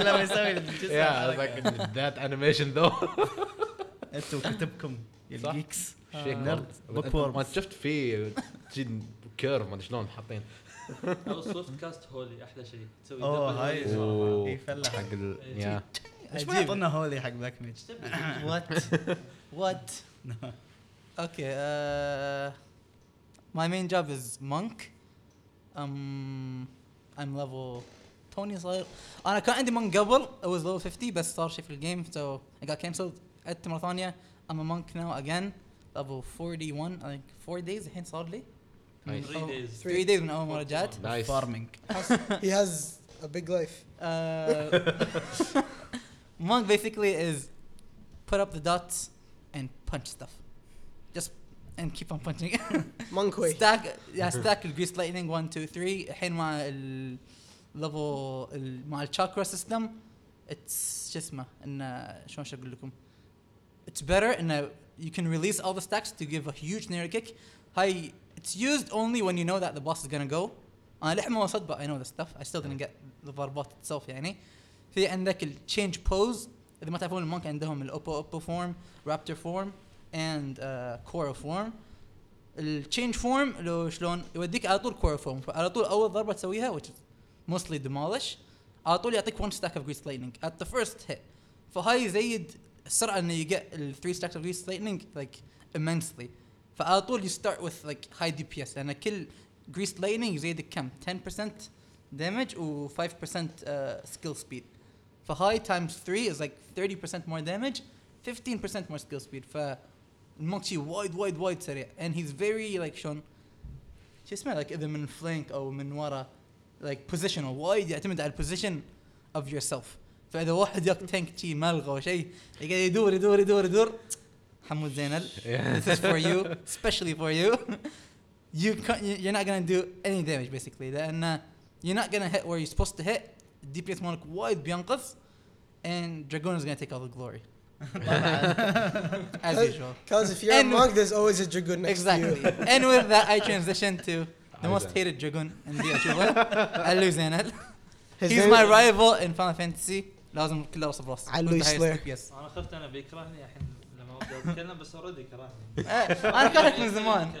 لما يسوي. yeah. that animation though أنتوا كتبكم يا صح. ال geeks شيك nerd. والله. bookworms. ما شفت فيه جد كيرف ما أدري شلون حاطين أو سويفت كاست هولي أحلى شيء تسوي أوه هاي. يفلح حق ال إيه. يا ليش ما. يعطونا هولي حق بلاك ميج (laughs) What? what? (laughs) Okay. Uh, my main job is monk. Um, I'm level. Tony's level. أنا كان عندي monk قبل. I was level 50 بس صار شيء في الجيم so I got cancelled. عدت مرة ثانية. I'm a monk now again. Level 41 I think 4 days الحين صار لي. من Nice. Three أول- days. 3 days من أول مرة جات. نايس فارمينج He has a big life. Uh, (laughs) monk basically is put up the dots and punch stuff. Just and keep on punching. (laughs) Monk way. stack yeah stack (laughs) الجريس lightning 1 2 3 الحين مع ال level ال- مع الشاكرا سيستم اتس شو اسمه انه شلون شو اقول لكم It's better انه you can release all the stacks to give a huge tornado kick هاي it's used only when you know that the boss is gonna go أنا للحين ما وصلت but I know the stuff I still didn't get the barbot itself يعني في عندك ال change pose اذا ما تعرفون ال monk عندهم ال opo opo form raptor form and uh, coeurl form ال change form لو شلون يوديك على طول coeurl form فعلى طول اول ضربه تسويها which is mostly demolish على طول يعطيك one stack of grease lightning at the first hit فهاي يزيد السرعه انه يجي ال 3 stacks of grease lightning like immensely فعلى طول you start with like high DPS لان كل grease lightning يزيدك كم 10% damage و 5% uh, skill speed فهاي times 3 is like 30% more damage 15% more skill speed ف المونك شي وايد وايد وايد سريع and he's very like شلون شو اسمه like اذا من فلانك او من ورا like positional وايد يعتمد على البوزيشن of yourself فاذا واحد ياك تانك شي ملغى أو شيء يقعد يدور يدور يدور يدور حمود زينل this is for you especially for you you can't, you're not gonna do any damage basically لأن you're not gonna hit where you're supposed to hit DPS مالك وايد بينقص and Dragoon is gonna take all the glory as usual Because if you're And- a monk, there's always a dragoon next exactly to you. and with that I transition to the most hated Dragoon in the Achuba Alu His he's my rival in Final Fantasy لازم كله اوصف راسه علو Slayer. يس أنا خفت أنا بيكرهني الحين لما أبدأ أتكلم بس already كرهني (laughs) أنا كرهك من زمان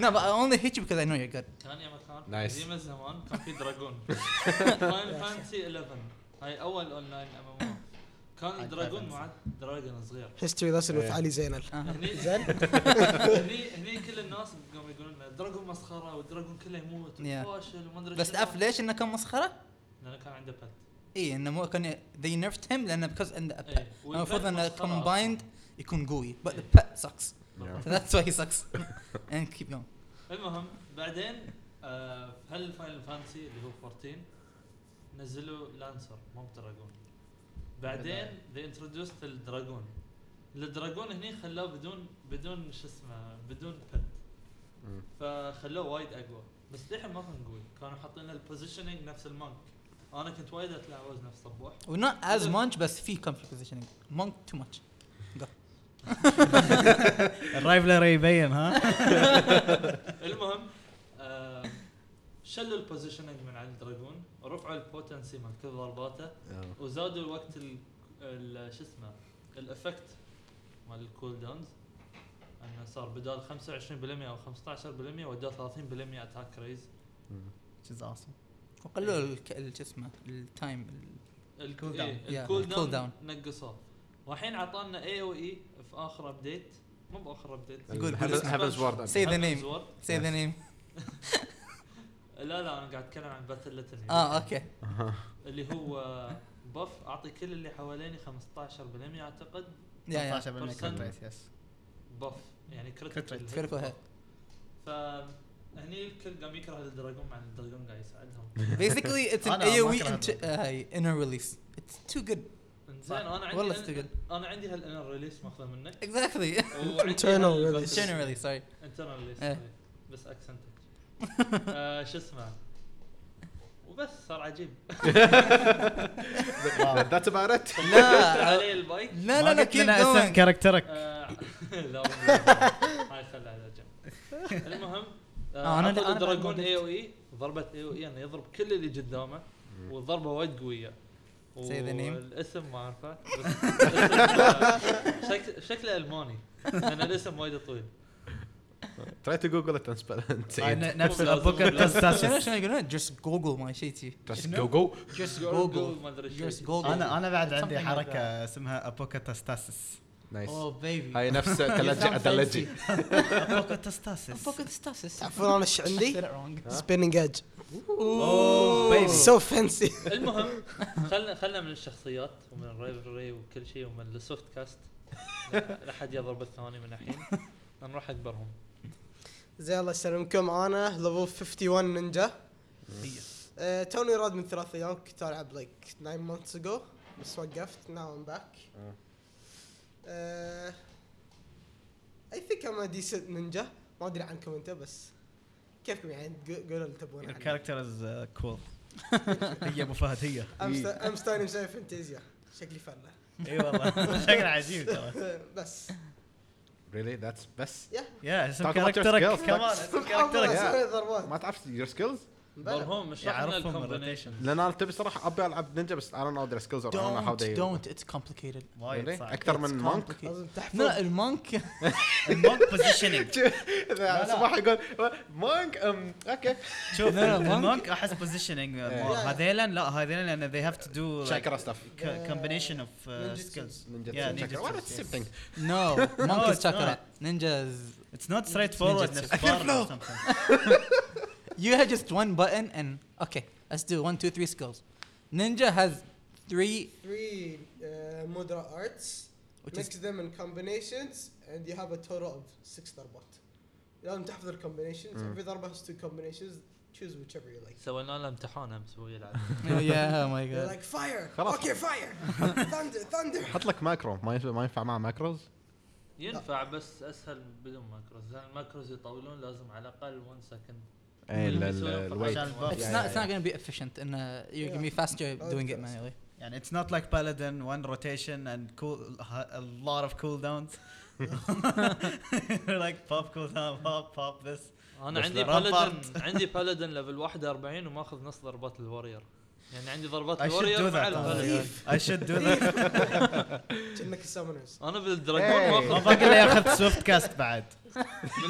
(laughs) only hate you because I know you're good كان يا مكان Nice. قديم الزمان كان في dragoon Final Fantasy 11 هاي أول online MM كان dragoon مع dragon صغير Yeah. علي زينل. آه. هني (laughs) زين؟ هني هني كل الناس قاموا يقولون لنا dragoon مسخرة وال dragoon كله يموت. وفاشل وما أدري بس. تعرف ليش إنه كان مسخرة؟ لأنه كان عنده pet اي انه مو كان they nerfed him لأنه a pet إيه. المفروض انه combined يكون قوي but the pet sucks. So that's why he sucks. (laughs) And keep going. المهم بعدين آه هل Final Fantasy اللي هو 14 نزلوا lancer مو ب dragoon. بعدين they introduced ال dragoon ال dragoon هني خلوه بدون بدون شو اسمه بدون pet. فخلوه وايد أقوى. بس للحين ما كان قوي. كانوا حاطين ال positioning نفس ال monk. أنا كنت وايد اتلاعب نفس صبوح و not as much بس في كم في positioning monk too much ال rivalry يبين ها؟ (laughs) المهم آه شلوا ال positioning من على ال dragoon رفعوا ال potency من كل ضرباته. وزادوا الوقت ال- ال- شو اسمه ال effect مال ال cool downs إنه صار بدال 25% أو 15% وداه 30% attack raise is awesome. وقللوا الك- ال- شو اسمه ال time ال cool. down ال cool down نقصوه. والحين عطانا AoE في آخر update مو بآخر update Heaven's Ward. Say the name. Ward. say the name لا لا أنا قاعد أتكلم عن Battle Litany آه okay اللي هو buff أعطي كل اللي حواليني 15% أعتقد. yeah yeah 15% percent. crit rate يس buff يعني Crit critical rate. فهني الكل قام يكره ال Dragoon مع ال Dragoon قاعد يساعدهم basically it's an أنا ما AoE أكره int- هاي inner release. It's too good. زين أنا عندي والله too good. أنا عندي هال inner release ماخذه منك. Exactly. (laughs) وعندي (laughs) Internal release. generally sorry. internal release. بس accent ك (laughs) آه، شو اسمه؟ وبس صار عجيب. That's about it. لا علي البايك لا لا لا keep going. character ك آه، لا والله. هاي خلها على جنب المهم آه، أنا- أنا Dragoon ما AoE ضربة AoE انه يضرب كل اللي قدامه وضربة وايد قوية. The name. الاسم ما أعرفه (laughs) شكل شكله ألماني لأن الاسم وايد طويل. Spell it. Say it. نفس لازم- شنو تستاسس شنو يقولون just google my shit? Just go go. just جوجل ما أدري شيء أنا أنا بعد عندي حركة اسمها ابوكا Nice. oh baby. هاي نفس (laughs) ثلاجة. fancy. ابوكا تستاسس فوق الستاسس تعرفون أنا إيش عندي؟ spinning edge. oh baby so fancy. (laughs) المهم خلنا خلنا من الشخصيات ومن ال rivalry وكل شيء ومن ال swift cast (laughs) لا حد يضرب الثاني من الحين. نروح أكبرهم. زين الله يسلمكم. أنا level 51 نينجا توني راد من ثلاث أيام كنت ألعب like 9 months ago. بس وقفت now I'm back. آه. آه، think I'm a decent ninja. ما أدري عنكم انت بس كيفكم يعني؟ قولوا اللي تبون عني. ال character is cool هي أبو فهد هي. امس توني مسوي فانتازيا شكلي فلة. إي والله. (laughs) شكله عجيب ترى. (laughs) بس. Really? That's بس يا يا اسم character ك. كمان اسم character ك Yeah. (laughs) ما تعرف your skills؟ لأن أنا تبي صراحة أبي ألعب نينجا بس أنا ادري skills don't don't it's complicated أكثر من monk (laughs) (laughs) (laughs) لا ال monk ال monk positioning صباح يقول monk okay شوف ال monk احس positioning هذيلا لا هذيلا لأن they have to do chakra stuff combination of skills ninja chakra no monk is chakra ninja is it's not straight forward نفس forward you have just one button and okay let's do one two three skills ninja has three 3 uh, mudra arts which mix is them in combinations and you have a total of 6 ضربات لازم تحفظ ال combinations Mm. every ضربة has two combinations choose whichever you like سوينا له امتحان امس وهو يلعب yeah oh my You're god like fire خلاص. okay fire thunder thunder حط لك macro ما ينفع ما ينفع مع macros ينفع بس اسهل بدون macros لأن ال macros يطولون لازم على الاقل 1 second الويت اتس نوت جونا بي افيشنت ان يو أنا عندي بالادن عندي بالادن ليفل 41 وماخذ نص ضربات الورير يعني عندي ضربات do مع do that. (laughs) كأنك السامونرز أنا بالدراجون Hey. ما ماخذ باقي الا ياخذ سوفت كاست بعد.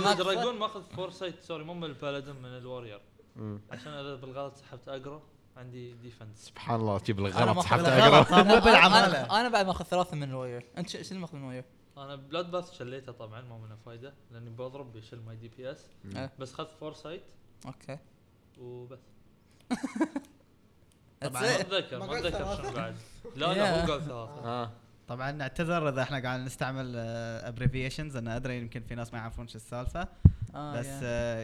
من الدراجون ماخذ فورسايت سوري مو من البالادن من الورير. مم. عشان إذا بالغلط سحبت اجرو عندي ديفنس سبحان الله تجيب أنا الغلط ما سحبت أخذ أقرأ. مو بالعمالة. أنا, أنا بعد ماخذ ثلاثة من الواير أنت ش- شنو ماخذ من الواير؟ أنا بلاد باث شليته طبعا ما منه فايدة لأني بضرب بيشيل ماي دي بي اس. بس خذت فورسايت. أوكي. وبس. (laughs) طبعا ما. أتذكر ما أتذكر ثلاثة؟ شنو بعد لا لا. هو قال ثلاثة آه طبعا نعتذر إذا إحنا قاعد نستعمل abbreviations أنا أدري يمكن في ناس ما يعرفون شو السالفة آه بس.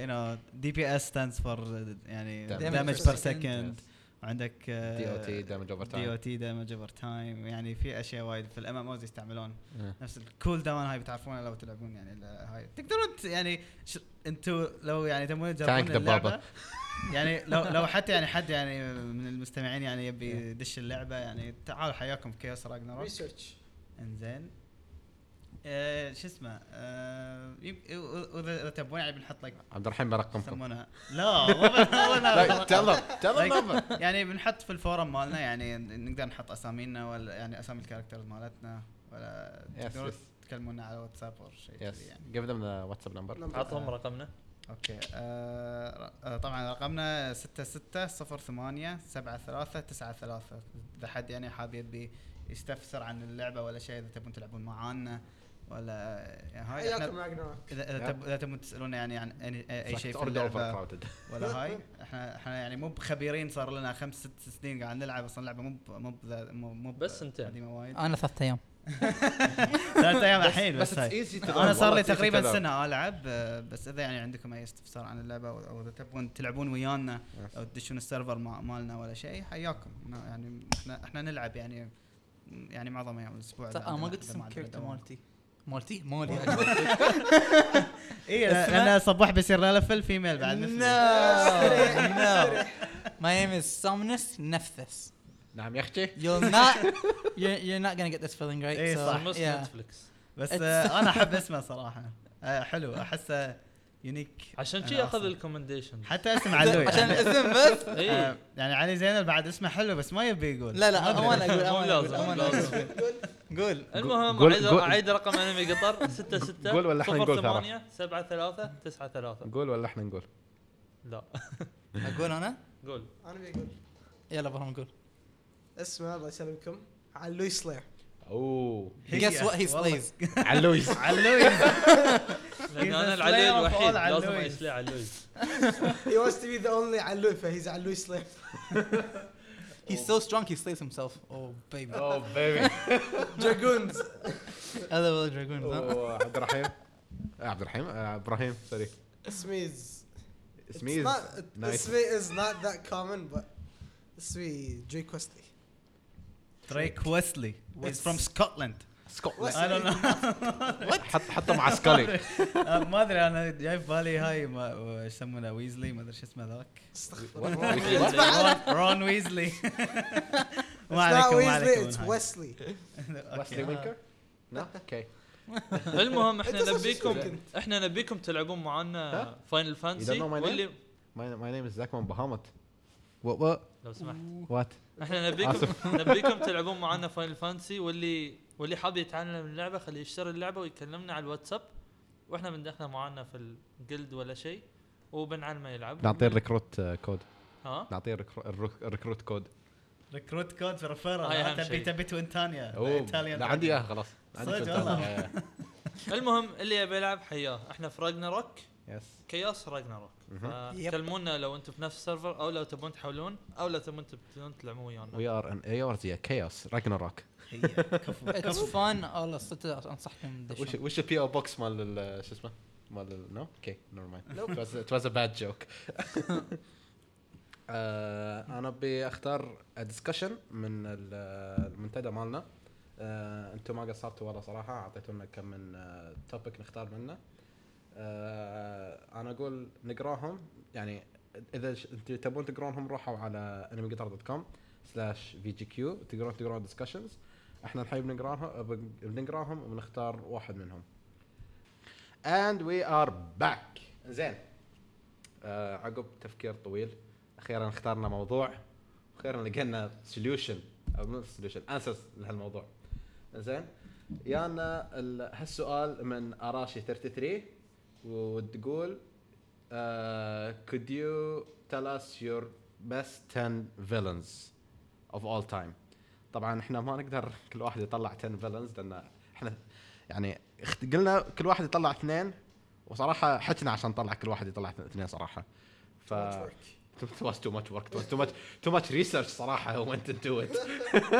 you know DPS stands for يعني damage per. second وعندك DoT damage over DO time T damage over time يعني في أشياء وايد في ال MMOs يستعملون. نفس ال cool down هاي بتعرفونها لو تلعبون يعني هاي تقدرون يعني ش... أنتوا لو يعني تبون تجربون. اللعبه (laughs) يعني لو لو حتى يعني حد يعني من المستمعين يعني يبي يدش اللعبة يعني تعالوا حياكم في Chaos Ragnarok research انزين. آه شو اسمه؟ آه يم- واذا إذا تبون يعني بنحط لك عبد الرحيم برقمكم. يسمونها. لا والله Like- number. يعني بنحط في ال forum مالنا يعني نقدر نحط أسامينا ولا يعني أسامي ال characters مالتنا ولا تقدرون. تكلمونا على واتساب أو شيء يعني. Them the WhatsApp number. عطهم رقمنا. okay. آه آه، طبعا رقمنا 66 08 73 93 إذا حد يعني حاب يبي يستفسر عن اللعبة ولا شيء إذا تبون تلعبون معانا ولا يعني هاي اذا إذا تب- إذا تبون تسالونا يعني عن أي- اي شيء في اللعبة. ولا هاي (laughs) إحنا إحنا يعني مو بخبيرين صار لنا خمس ست سنين قاعد نلعب أصلا اللعبة مو ب- مو بذا- مو بس وايد. أنا ثلاث أيام. (laughs) ثلاث أيام الحين بس بس. أنا صار لي تقريبا. سنة ألعب بس إذا يعني عندكم أي استفسار عن اللعبة أو أو إذا تبون تلعبون ويانا. أو تدشون السيرفر مالنا ولا شيء حياكم يعني إحنا إحنا نلعب يعني يعني معظم أيام الأسبوع أنا ما قلت اسم الكاركتر. مالتي مالتي مالي (laughs) (laughs) اي لأن صباح بيصير ليفل فيميل بعد مثلي. no my name is Somnus Nephthys نعم يا أختي. You'll (laughs) not you're, you're not gonna get this feeling right إيه، so صح. yeah. نتفلكس بس آه، أنا أحب اسمه صراحة. آه، حلو. أحسه unique عشان شي أخذ. ال combination حتى اسم (laughs) علوي. عشان (laughs) الاسم بس. اي آه، يعني علي زينل بعد اسمه حلو بس ما يبي يقول. لا لا. أمانة أقول مو أمانة أقول. قول. المهم قول- اعيد قول- اعيد رقم أنمي قطر. 6 6 قول ولا إحنا نقول ترى؟ 8 7 3 9 3 نقول ولا إحنا نقول؟ لا. أقول أنا؟ قول. أنا بقول. يلا إبراهيم قول اسمه الله يسلمكم علوي slayer أوه. هي- guess what he والله. slays. (laughs) علويس. (laughs) علوي لأن He's أنا a العلوي slayer of الوحيد all لازم علويز. يسلي علويز he wants to be the only علوي فهيز علوي سلاير (laughs) he's so strong he slays himself. Oh baby. اوه بيبي dragoons. هذا هو دراجون عبد الرحيم آه، عبد الرحيم آه، إبراهيم سوري. اسمي is اسمي it's not نايس اسمي is not that common but اسمي Drake Wesley دريك ويسلي He's from Scotland. سكوتلاند I don't know. (laughs) حط حطه مع سكالي (laughs) آه، ما أدري أنا جاي في بالي هاي ما إيش يسمونه ويزلي ما أدري شو اسمه ذاك. استغفر الله. رون- رون ويزلي ما It's not عليكم (laughs) ما عليكم. Wesley. ويسلي وينكر؟ أوكي المهم إحنا نبيكم إحنا نبيكم تلعبون معنا ها؟ فاينل You فانسي don't know my name? واللي My my name is Zach من بهامت What what? لو سمحت. What? إحنا نبيكم (laughs) نبيكم تلعبون معنا Final Fantasy واللي واللي حاب يتعلم اللعبة خليه يشتري اللعبة ويكلمنا على الواتساب. وإحنا بندخله معنا في ال guild ولا شيء وبنعلمه يلعب. نعطيه ال recruit code. ها؟ نعطيه ال recruit code. recruit code في referral هاي أهم تبي. تبي Twintania أوه لا عندي اياه خلاص. صدق. والله. آه، (laughs) المهم اللي يبي يلعب حياه. إحنا في Ragnarok yes Chaos Ragnarok. فكلمونا لو أنتم في نفس ال server أو لو تبون تحولون أو لو تبون تبون تلعبون ويانا. we are in اي ار زي Chaos Ragnarok كفو (laughs) fun. والله صدق أنصحكم وش وش ال PO box مال ال- شو اسمه؟ مال no okay never mind it was a bad joke أنا أبي أختار discussion من ال- المنتدى مالنا. آه، أنتم ما قصرتوا والله صراحة أعطيتونا كم من topic نختار منه. آه، أنا أقول نقراهم يعني إذا تبون تقرونهم روحوا على anime dot com slash VGQ تقدرون تقرون discussions إحنا الحين بنقراهم بن- بنقراهم وبنختار واحد منهم. And we are back. زين. آه عقب تفكير طويل أخيرا اخترنا موضوع أخيرا لقينا solution أو مو solution answers لهالموضوع. زين. يانا ال- هالسؤال من أراشي 33 وتقول uh, could you tell us your best 10 villains of all time? طبعا إحنا ما نقدر كل واحد يطلع 10 فيلنز لأن إحنا يعني قلنا كل واحد يطلع اثنين وصراحة حتنا عشان نطلع كل واحد يطلع اثنين صراحة. ف was too much work. (laughs) Was too much too much research صراحة. (laughs) Went into it.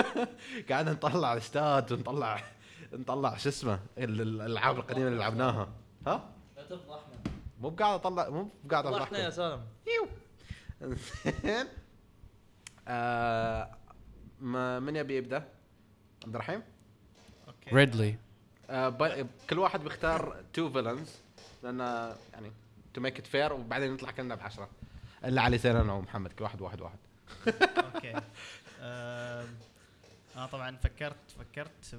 (laughs) قاعدين نطلع الاستاد ونطلع نطلع شو اسمه ال- ال- الالعاب القديمة اللي لعبناها. ها؟ مو بقاعد اطلع مو بقاعد طلعنا يا افضحكم سالم زين آه، ما- من يبي يبدأ؟ عبد الرحيم؟ okay. Ridley. آه، ب- كل واحد بيختار two villains لأن يعني to make it fair وبعدين نطلع كلنا بعشرة. الا علي سينا أنا ومحمد كل واحد واحد واحد. okay. (laughs) أنا طبعا فكرت فكرت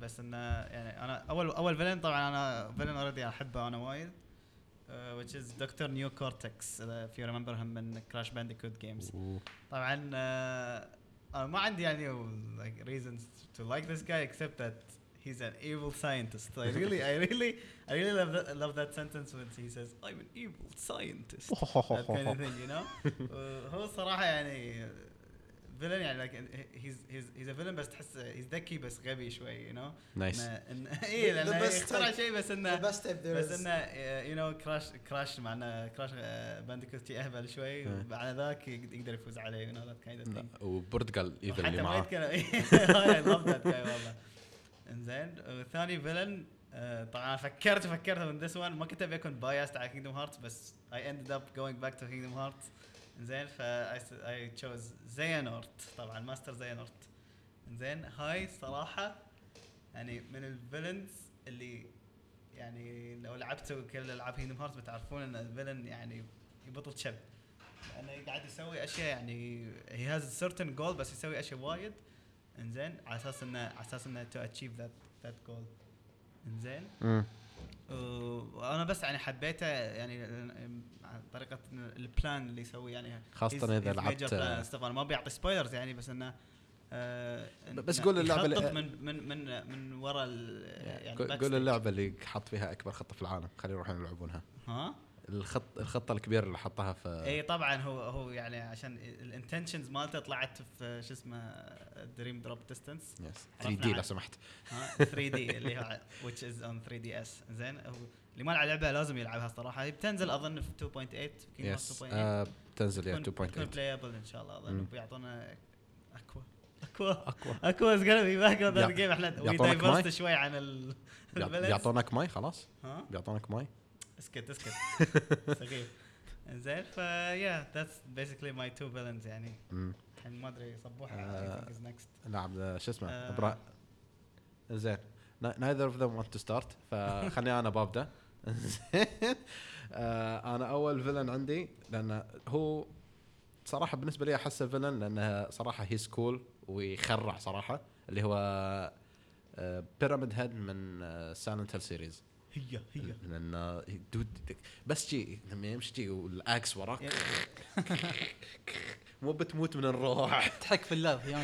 بس انه يعني أنا اول اول villain طبعا أنا villain already احبه أنا وايد uh, which is Doctor Neo Cortex if you remember him من Crash Bandicoot games طبعا آه، أنا ما عندي يعني like reasons to like this guy except that he's an evil scientist. I really, I really, I really love that, love that sentence when he says, "I'm an evil scientist." that kind of thing, you know. Uh, هو الصراحة يعني villain يعني like he's he's he's a villain بس تحس he's ذكي بس غبي شوي you know. nice (laughs) The لأنه type. شيء بس انه بس. إنه you know Crash Crash معنا Crash Bandicoot أهبل شوي إيه. وبعد ذاك يقد- يقدر يفوز عليه you know that kind of thing وبرتقال وحتى اللي ما معاه يتكلم اي love that guy والله إنزين وثاني villain طبعا أنا فكرت فكرت من this one ما كنت أبي أكون biased على Kingdom Hearts بس I ended up going back to Kingdom Hearts انزين ف I choose Xehanort طبعا Master Xehanort انزين هاي صراحة يعني من ال villains اللي يعني لو لعبتوا كل ألعاب Kingdom Hearts بتعرفون إن ال villain يعني يبطل شب. لأنه قاعد يسوي أشياء يعني he has certain goal بس يسوي أشياء وايد. انزين على أساس إنه على أساس إنه to achieve that that goal انزين. وأنا بس يعني حبيته يعني عن طريقة ال plan اللي يسويه يعني إذا he's لعبت-. أنا ما بيعطي spoilers يعني بس إنه آه بس قول اللعبة اللي- من من من من ورا ال- يعني قول اللعبة اللي حط فيها أكبر خطه في العالم خلينا يروحون يلعبونها ها؟ الخط الخطة الكبيرة اللي حطها في إي طبعا هو هو يعني عشان ال intentions مالته طلعت في شو اسمه Dream Drop Distance yes عرفنا 3D لو سمحت. ها؟ 3D اللي هو which is on 3DS زين؟ هو اللي ما لعب لعبة لازم يلعبها الصراحه هي بتنزل أظن في 2.8 Kingdom yes Hearts 2.8 آه، تنزل يا تكون 2.8 playable إن شاء الله. أظن. بيعطونا Aqua Aqua Aqua. Aqua is (laughs) gonna be back on that game. إحنا ماي؟ شوي عن (laughs) البلد. بيعطونك ماي خلاص. ها؟ بيعطونك ماي اسكت اسكت. (laughs) سخيف زين ف yeah that's basically my two villains يعني. الحين ما أدري صبوحه آه. Think is next. نعم آه، شو اسمه؟ آه. زين neither of them want to start فخليني أنا ببدا زين. آه، أنا أول villain عندي لأن هو صراحة بالنسبة لي أحسه villain لأنه صراحة he's cool ويخرع صراحة اللي هو Pyramid Head من Silent Hill series هي هي لأن dude بس جي لما يمشي جي وال axe وراك. مو بتموت من الروح. تحك في اللاب يوم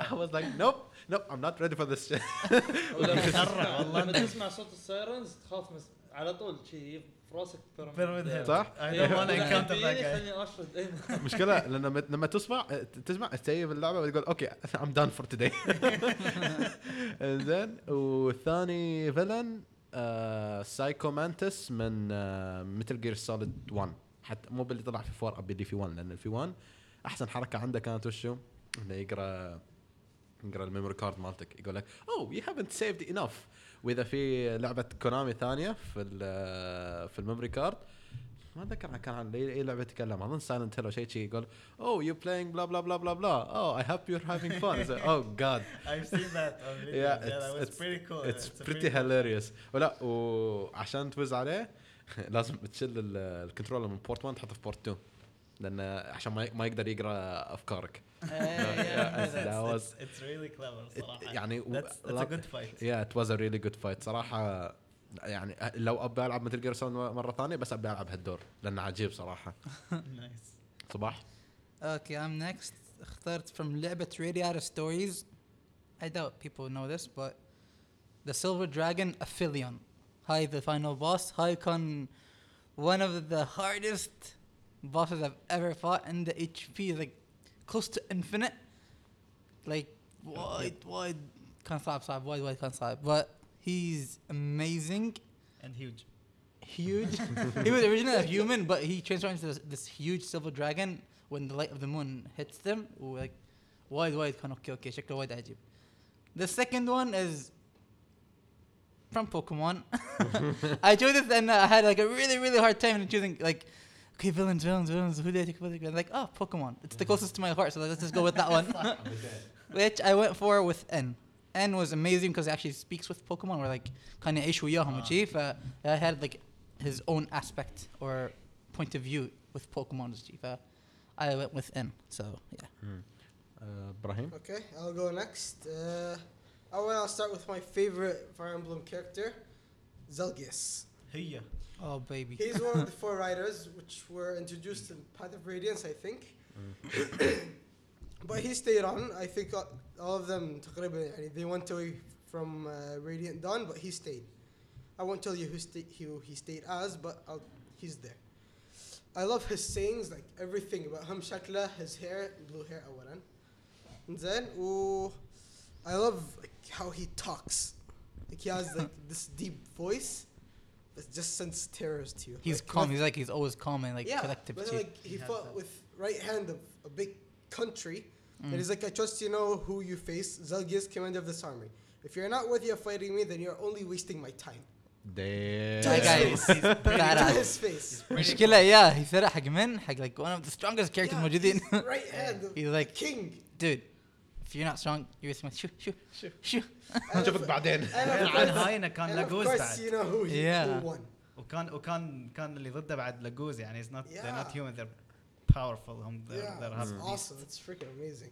I was like nope. Nope I'm not ready for this shit. (laughs) ولما يخرع (laughs) (laughs) والله لما تسمع صوت ال sirens تخاف مس... على طول شيء في راسك Head. صح؟ That guy. خليني اشرد مشكلة لأن لما لما تسمع تسمع تسيب اللعبة وتقول okay I'm done for today. زين والثاني villain Psycho Mantis من Metal Gear Solid 1 حتى مو باللي طلع في 4 باللي في 1 لأن في 1 أحسن حركة عنده كانت وشو؟ إنه يقرأ يقرا ال memory card مالتك. يقول لك oh you haven't saved enough وإذا في لعبة Konami ثانية في في ال memory card ما أتذكر كان عن اي أي لعبة يتكلم أظن Silent Hill أو شيء شي. يقول oh you playing blah blah blah blah blah oh I hope you're having fun oh God I've seen that on. Yeah, it's- was it's- pretty cool. it's It's pretty pretty hilarious ولا وعشان تفوز عليه (laughs) لازم تشيل ال- ال controller من port 1 تحطه في port 2 لأن عشان ما ما يقدر يقرا افكارك صراحة. يعني. yeah it was a really good fight صراحة يعني لو ابي العب Metal Gear مره ثانية بس ابي العب هالدور لأنه عجيب صراحة Nice. صباح Okay, I'm next. اخترت from لعبة Radiata Stories. I doubt people know this, but the Silver Dragon Aphelion. هاي the final boss. هاي كان one of the hardest bosses I've ever fought and the HP is like close to infinite. Like wide wide كان صعب صعب وايد وايد كان صعب but he's amazing And huge. huge. (laughs) (laughs) he was originally a human, but he transformed into this, this huge silver dragon when the light of the moon hits them. Like, wide, wide, كان اوكي اوكي شكله وايد عجيب. The second one is from Pokemon. (laughs) I chose this and uh, I had like a really really hard time in choosing like. okay, villains, villains, villains. Who do I take? Who do like, oh, Pokemon. It's the closest to my heart, so let's just go with that one. (laughs) (laughs) Which I went for with N. N was amazing because it actually speaks with Pokemon. We're like kind of ishu ah. chief. I had like his own aspect or point of view with Pokemon Jifa. I went with N. So yeah. Mm. Uh, Brahim. Okay, I'll go next. Uh, I want to start with my favorite Fire Emblem character, Zelgius. هي Oh baby. He's one of the four (laughs) riders which were introduced in Path of Radiance, I think. but he stayed on. I think all all of them تقريبا يعني they went away from uh, Radiant Dawn, but he stayed. I won't tell you who, sta- who he stayed as, but I'll, he's there. I love his sayings, like everything about him شكله, his hair, blue hair أولا. زين و I love like, how he talks. Like he has like this deep voice that just sends terrors to you. He's Like, calm. with- He's like he's always calm and like yeah, collective. but too. like he He has fought that. with right hand of a big country. Mm. And he's like, I trust you know who you face. Zelgius, commander of this army. If you're not worthy of fighting me, then you're only wasting my time. دي That guy is (laughs) To badass. his face. مشكلة يا هي سرق حق من حق like one of the strongest characters Yeah, موجودين. he's right hand of (laughs) He's the like- king. Dude, if you're not strong, you're with me. Shoo, shoo, shoo, shoo. نشوفك بعدين And of عن course, هاينا كان and of لاجوز course بعد you know who he Yeah. who won. وكان وكان كان اللي ضده بعد لاجوز يعني it's not they're not Yeah. human they're powerful هم they're, Yeah, they're it's have awesome. It's freaking amazing.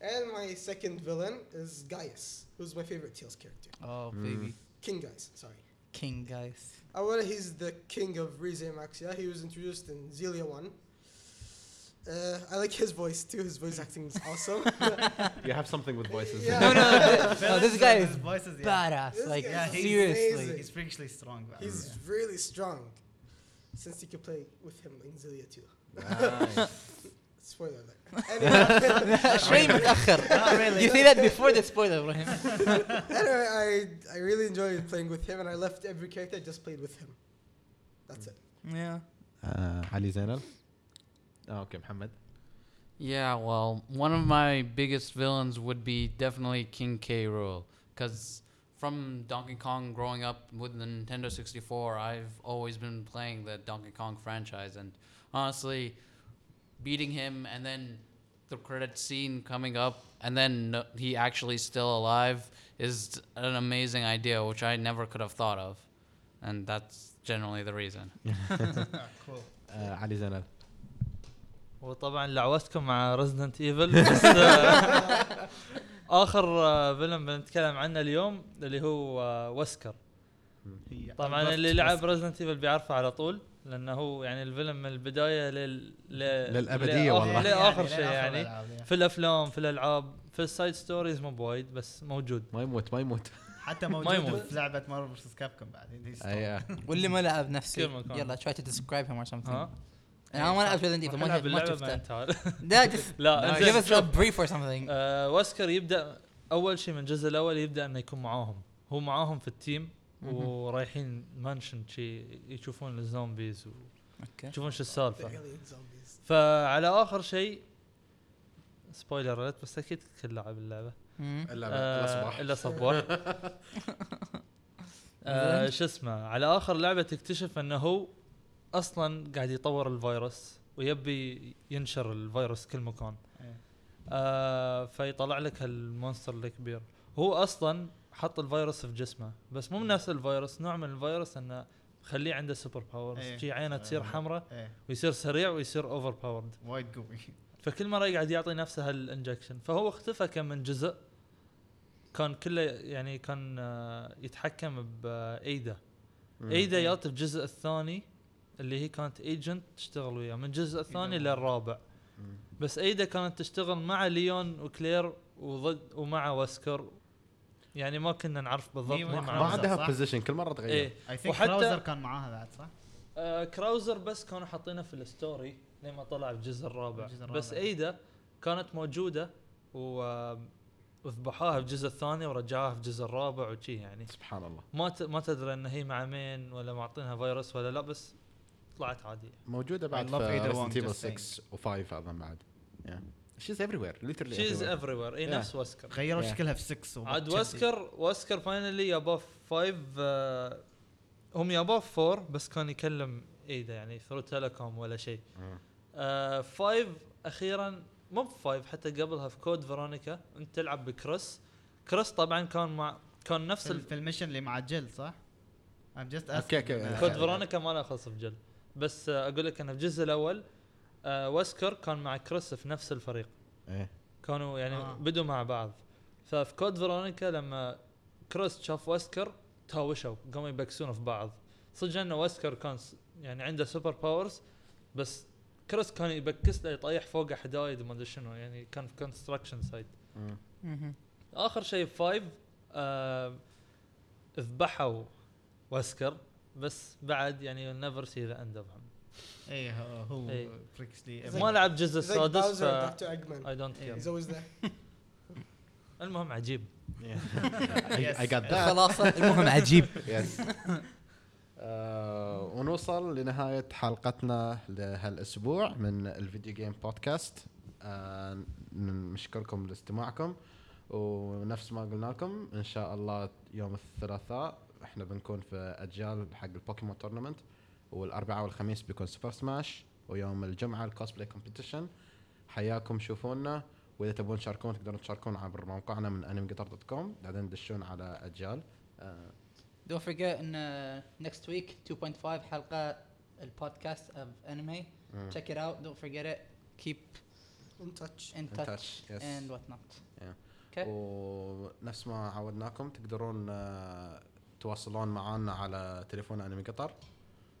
And my second villain is Gaius, who's my favorite Tails character. Oh baby, King Gaius, sorry. king guys. Uh, well, he's the king of Rize Maxia. He was introduced in Zelia 1. uh, I like his voice too. His voice (laughs) acting is awesome. (laughs) you have something with voices. Yeah. no, no, (laughs) no, no, This guy is voices, yeah. badass. This like yeah, seriously, amazing. he's freakishly strong. Man. He's yeah. really strong. Since you could play with him in Zilia too. Nice. spoiler alert. Anyway, you say that before the spoiler, Ibrahim. anyway, I I really enjoyed playing with him, and I left every character I just played with him. That's it. Yeah. Uh, Ali Zainal. Oh, okay, Muhammad. Yeah, well, one of my biggest villains would be definitely King K. Rule, because from Donkey Kong growing up with the Nintendo 64, I've always been playing the Donkey Kong franchise, and honestly, beating him and then the credit scene coming up and then no, he actually still alive is an amazing idea, which I never could have thought of, and that's generally the reason. (laughs) cool. Uh, Ali Zainal. وطبعا لعودتكم مع Resident Evil بس آه، آخر آه، villain بنتكلم عنه اليوم اللي هو آه، Wesker هي طبعا. اللي لعب Resident Evil بيعرفه على طول لأنه هو يعني ال villain من البداية لل... ل... للأبدية لآخر- والله. لأخر يعني شيء يعني yeah. في الأفلام في الألعاب في ال side stories مو بوايد بس موجود ما يموت ما يموت حتى (laughs) ما موجود يموت. في لعبة Marvel versus Capcom بعد. اي واللي ما لعب نفسي. يلا try to describe him or something. أنا ما لعبت Resident Evil ما شفته. (laughs) لا (laughs) لا give انزين us a شوف. brief or something. آه Wesker يبدأ أول شيء من الجزء الأول يبدأ إنه يكون معاهم. هو معاهم في ال team ورايحين mansion شي يشوفون ال zombies okay. ويشوفون شو السالفة. فعلى آخر شيء spoiler بس أكيد كل لاعب اللعبة. إلا آه، إلا صباح. إلا صباح. (laughs) آه شو اسمه على آخر لعبة تكتشف إنه هو أصلا قاعد يطور الفيروس ويبي ينشر الفيروس كل مكان. إيه. آه فيطلع لك هال monster الكبير. هو أصلا حط الفيروس في جسمه بس مو من نفس الفيروس نوع من الفيروس إنه خليه عنده super powers إيه. جي عينه تصير حمراء إيه. ويصير سريع ويصير overpowered وايد قوي. (laughs) فكل مرة يقعد يعطي نفسه هال injection فهو اختفى كم من جزء. كان كله يعني كان آه، يتحكم ب Ada Ada جات الجزء الثاني اللي هي كانت agent تشتغل وياه من الجزء الثاني Ada. للرابع بس Ada كانت تشتغل مع Leon و Claire وضد ومع Wesker يعني ما كنا نعرف بالضبط هي ما- مع ما صح. عندها صح. position كل مرة تغير I think وحتى- Krauser كان معاها بعد صح؟ آه Krauser بس كانوا حاطينه في ال story لما طلع في الجزء الرابع الجزء الرابع. بس Ada كانت موجودة و آه، وذبحوها في الجزء الثاني ورجعوها في الجزء الرابع وشي يعني سبحان الله ما ت... ما تدري إن هي مع مين ولا معطينها فيروس ولا لا بس طلعت عادية موجودة بعد I love في just saying. 6 و5 اظن بعد. she's everywhere literally she's everywhere اي. نفس Wesker غيروا Yeah. شكلها في 6 عاد وسكر وسكر فاينلي يابوه في 5 آه، هم يابوه في 4 بس كان يكلم Ada يعني through telecom ولا شيء 5 أخيرا مو ب 5 حتى قبلها في Code Veronica أنت تلعب ب Chris Chris طبعا كان مع كان نفس في, ال... في ال mission اللي مع Jill صح؟ I'm just asking okay، okay. آه، Code Veronica ما له خص ب Jill بس أقول لك أنا في الجزء الأول آه Wesker كان مع كريس في نفس الفريق إيه كانوا يعني آه. بدوا مع بعض ففي Code Veronica لما كريس شاف Wesker تهاوشوا قاموا يبكسون في بعض صدق انه Wesker كان يعني عنده super powers بس كريس كان يبكس له يطيح فوقه حدايد وما أدري شنو يعني كان في construction. مهم. آخر شيء في five آه ذبحوا Wesker بس بعد يعني never see the end of إيه هو هو إيه. فريكسلي It's ما لعب الجزء like السادس ف. I don't. care. المهم عجيب. (laughs) Got that. خلاصة (laughs) المهم عجيب. yes آه، ونوصل لنهاية حلقتنا لهالأسبوع من ال video game podcast. آه، نشكركم لاستماعكم ونفس ما قلنا لكم إن شاء الله يوم الثلاثاء إحنا بنكون في أجيال حق البوكيمون tournament والأربعاء والخميس بيكون سوبر سماش ويوم الجمعة ال cosplay competition حياكم شوفونا وإذا تبون تشاركون تقدرون تشاركون عبر موقعنا من animeqatar dot com بعدين تدشون على أجيال آه، Don't forget إن uh, next week 2.5 حلقة البودكاست of anime. مم. Check it out. Don't forget it. Keep In touch. in In touch, touch, yes. and whatnot. Yeah. Okay. ونفس ما عودناكم تقدرون آه، تواصلون معنا على تليفون أنمي قطر؟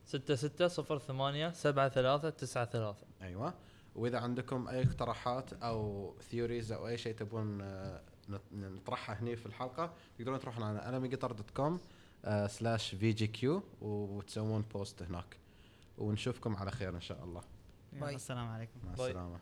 6 6 0 8 7 3 9 3 أيوه. وإذا عندكم أي اقتراحات أو theories أو أي شيء تبون آه، نط- نطرحها هني في الحلقة تقدرون تروحون على animeqatar dot com slash VGQ وتسوون post هناك. ونشوفكم على خير إن شاء الله. باي. السلام عليكم. مع باي. السلامة.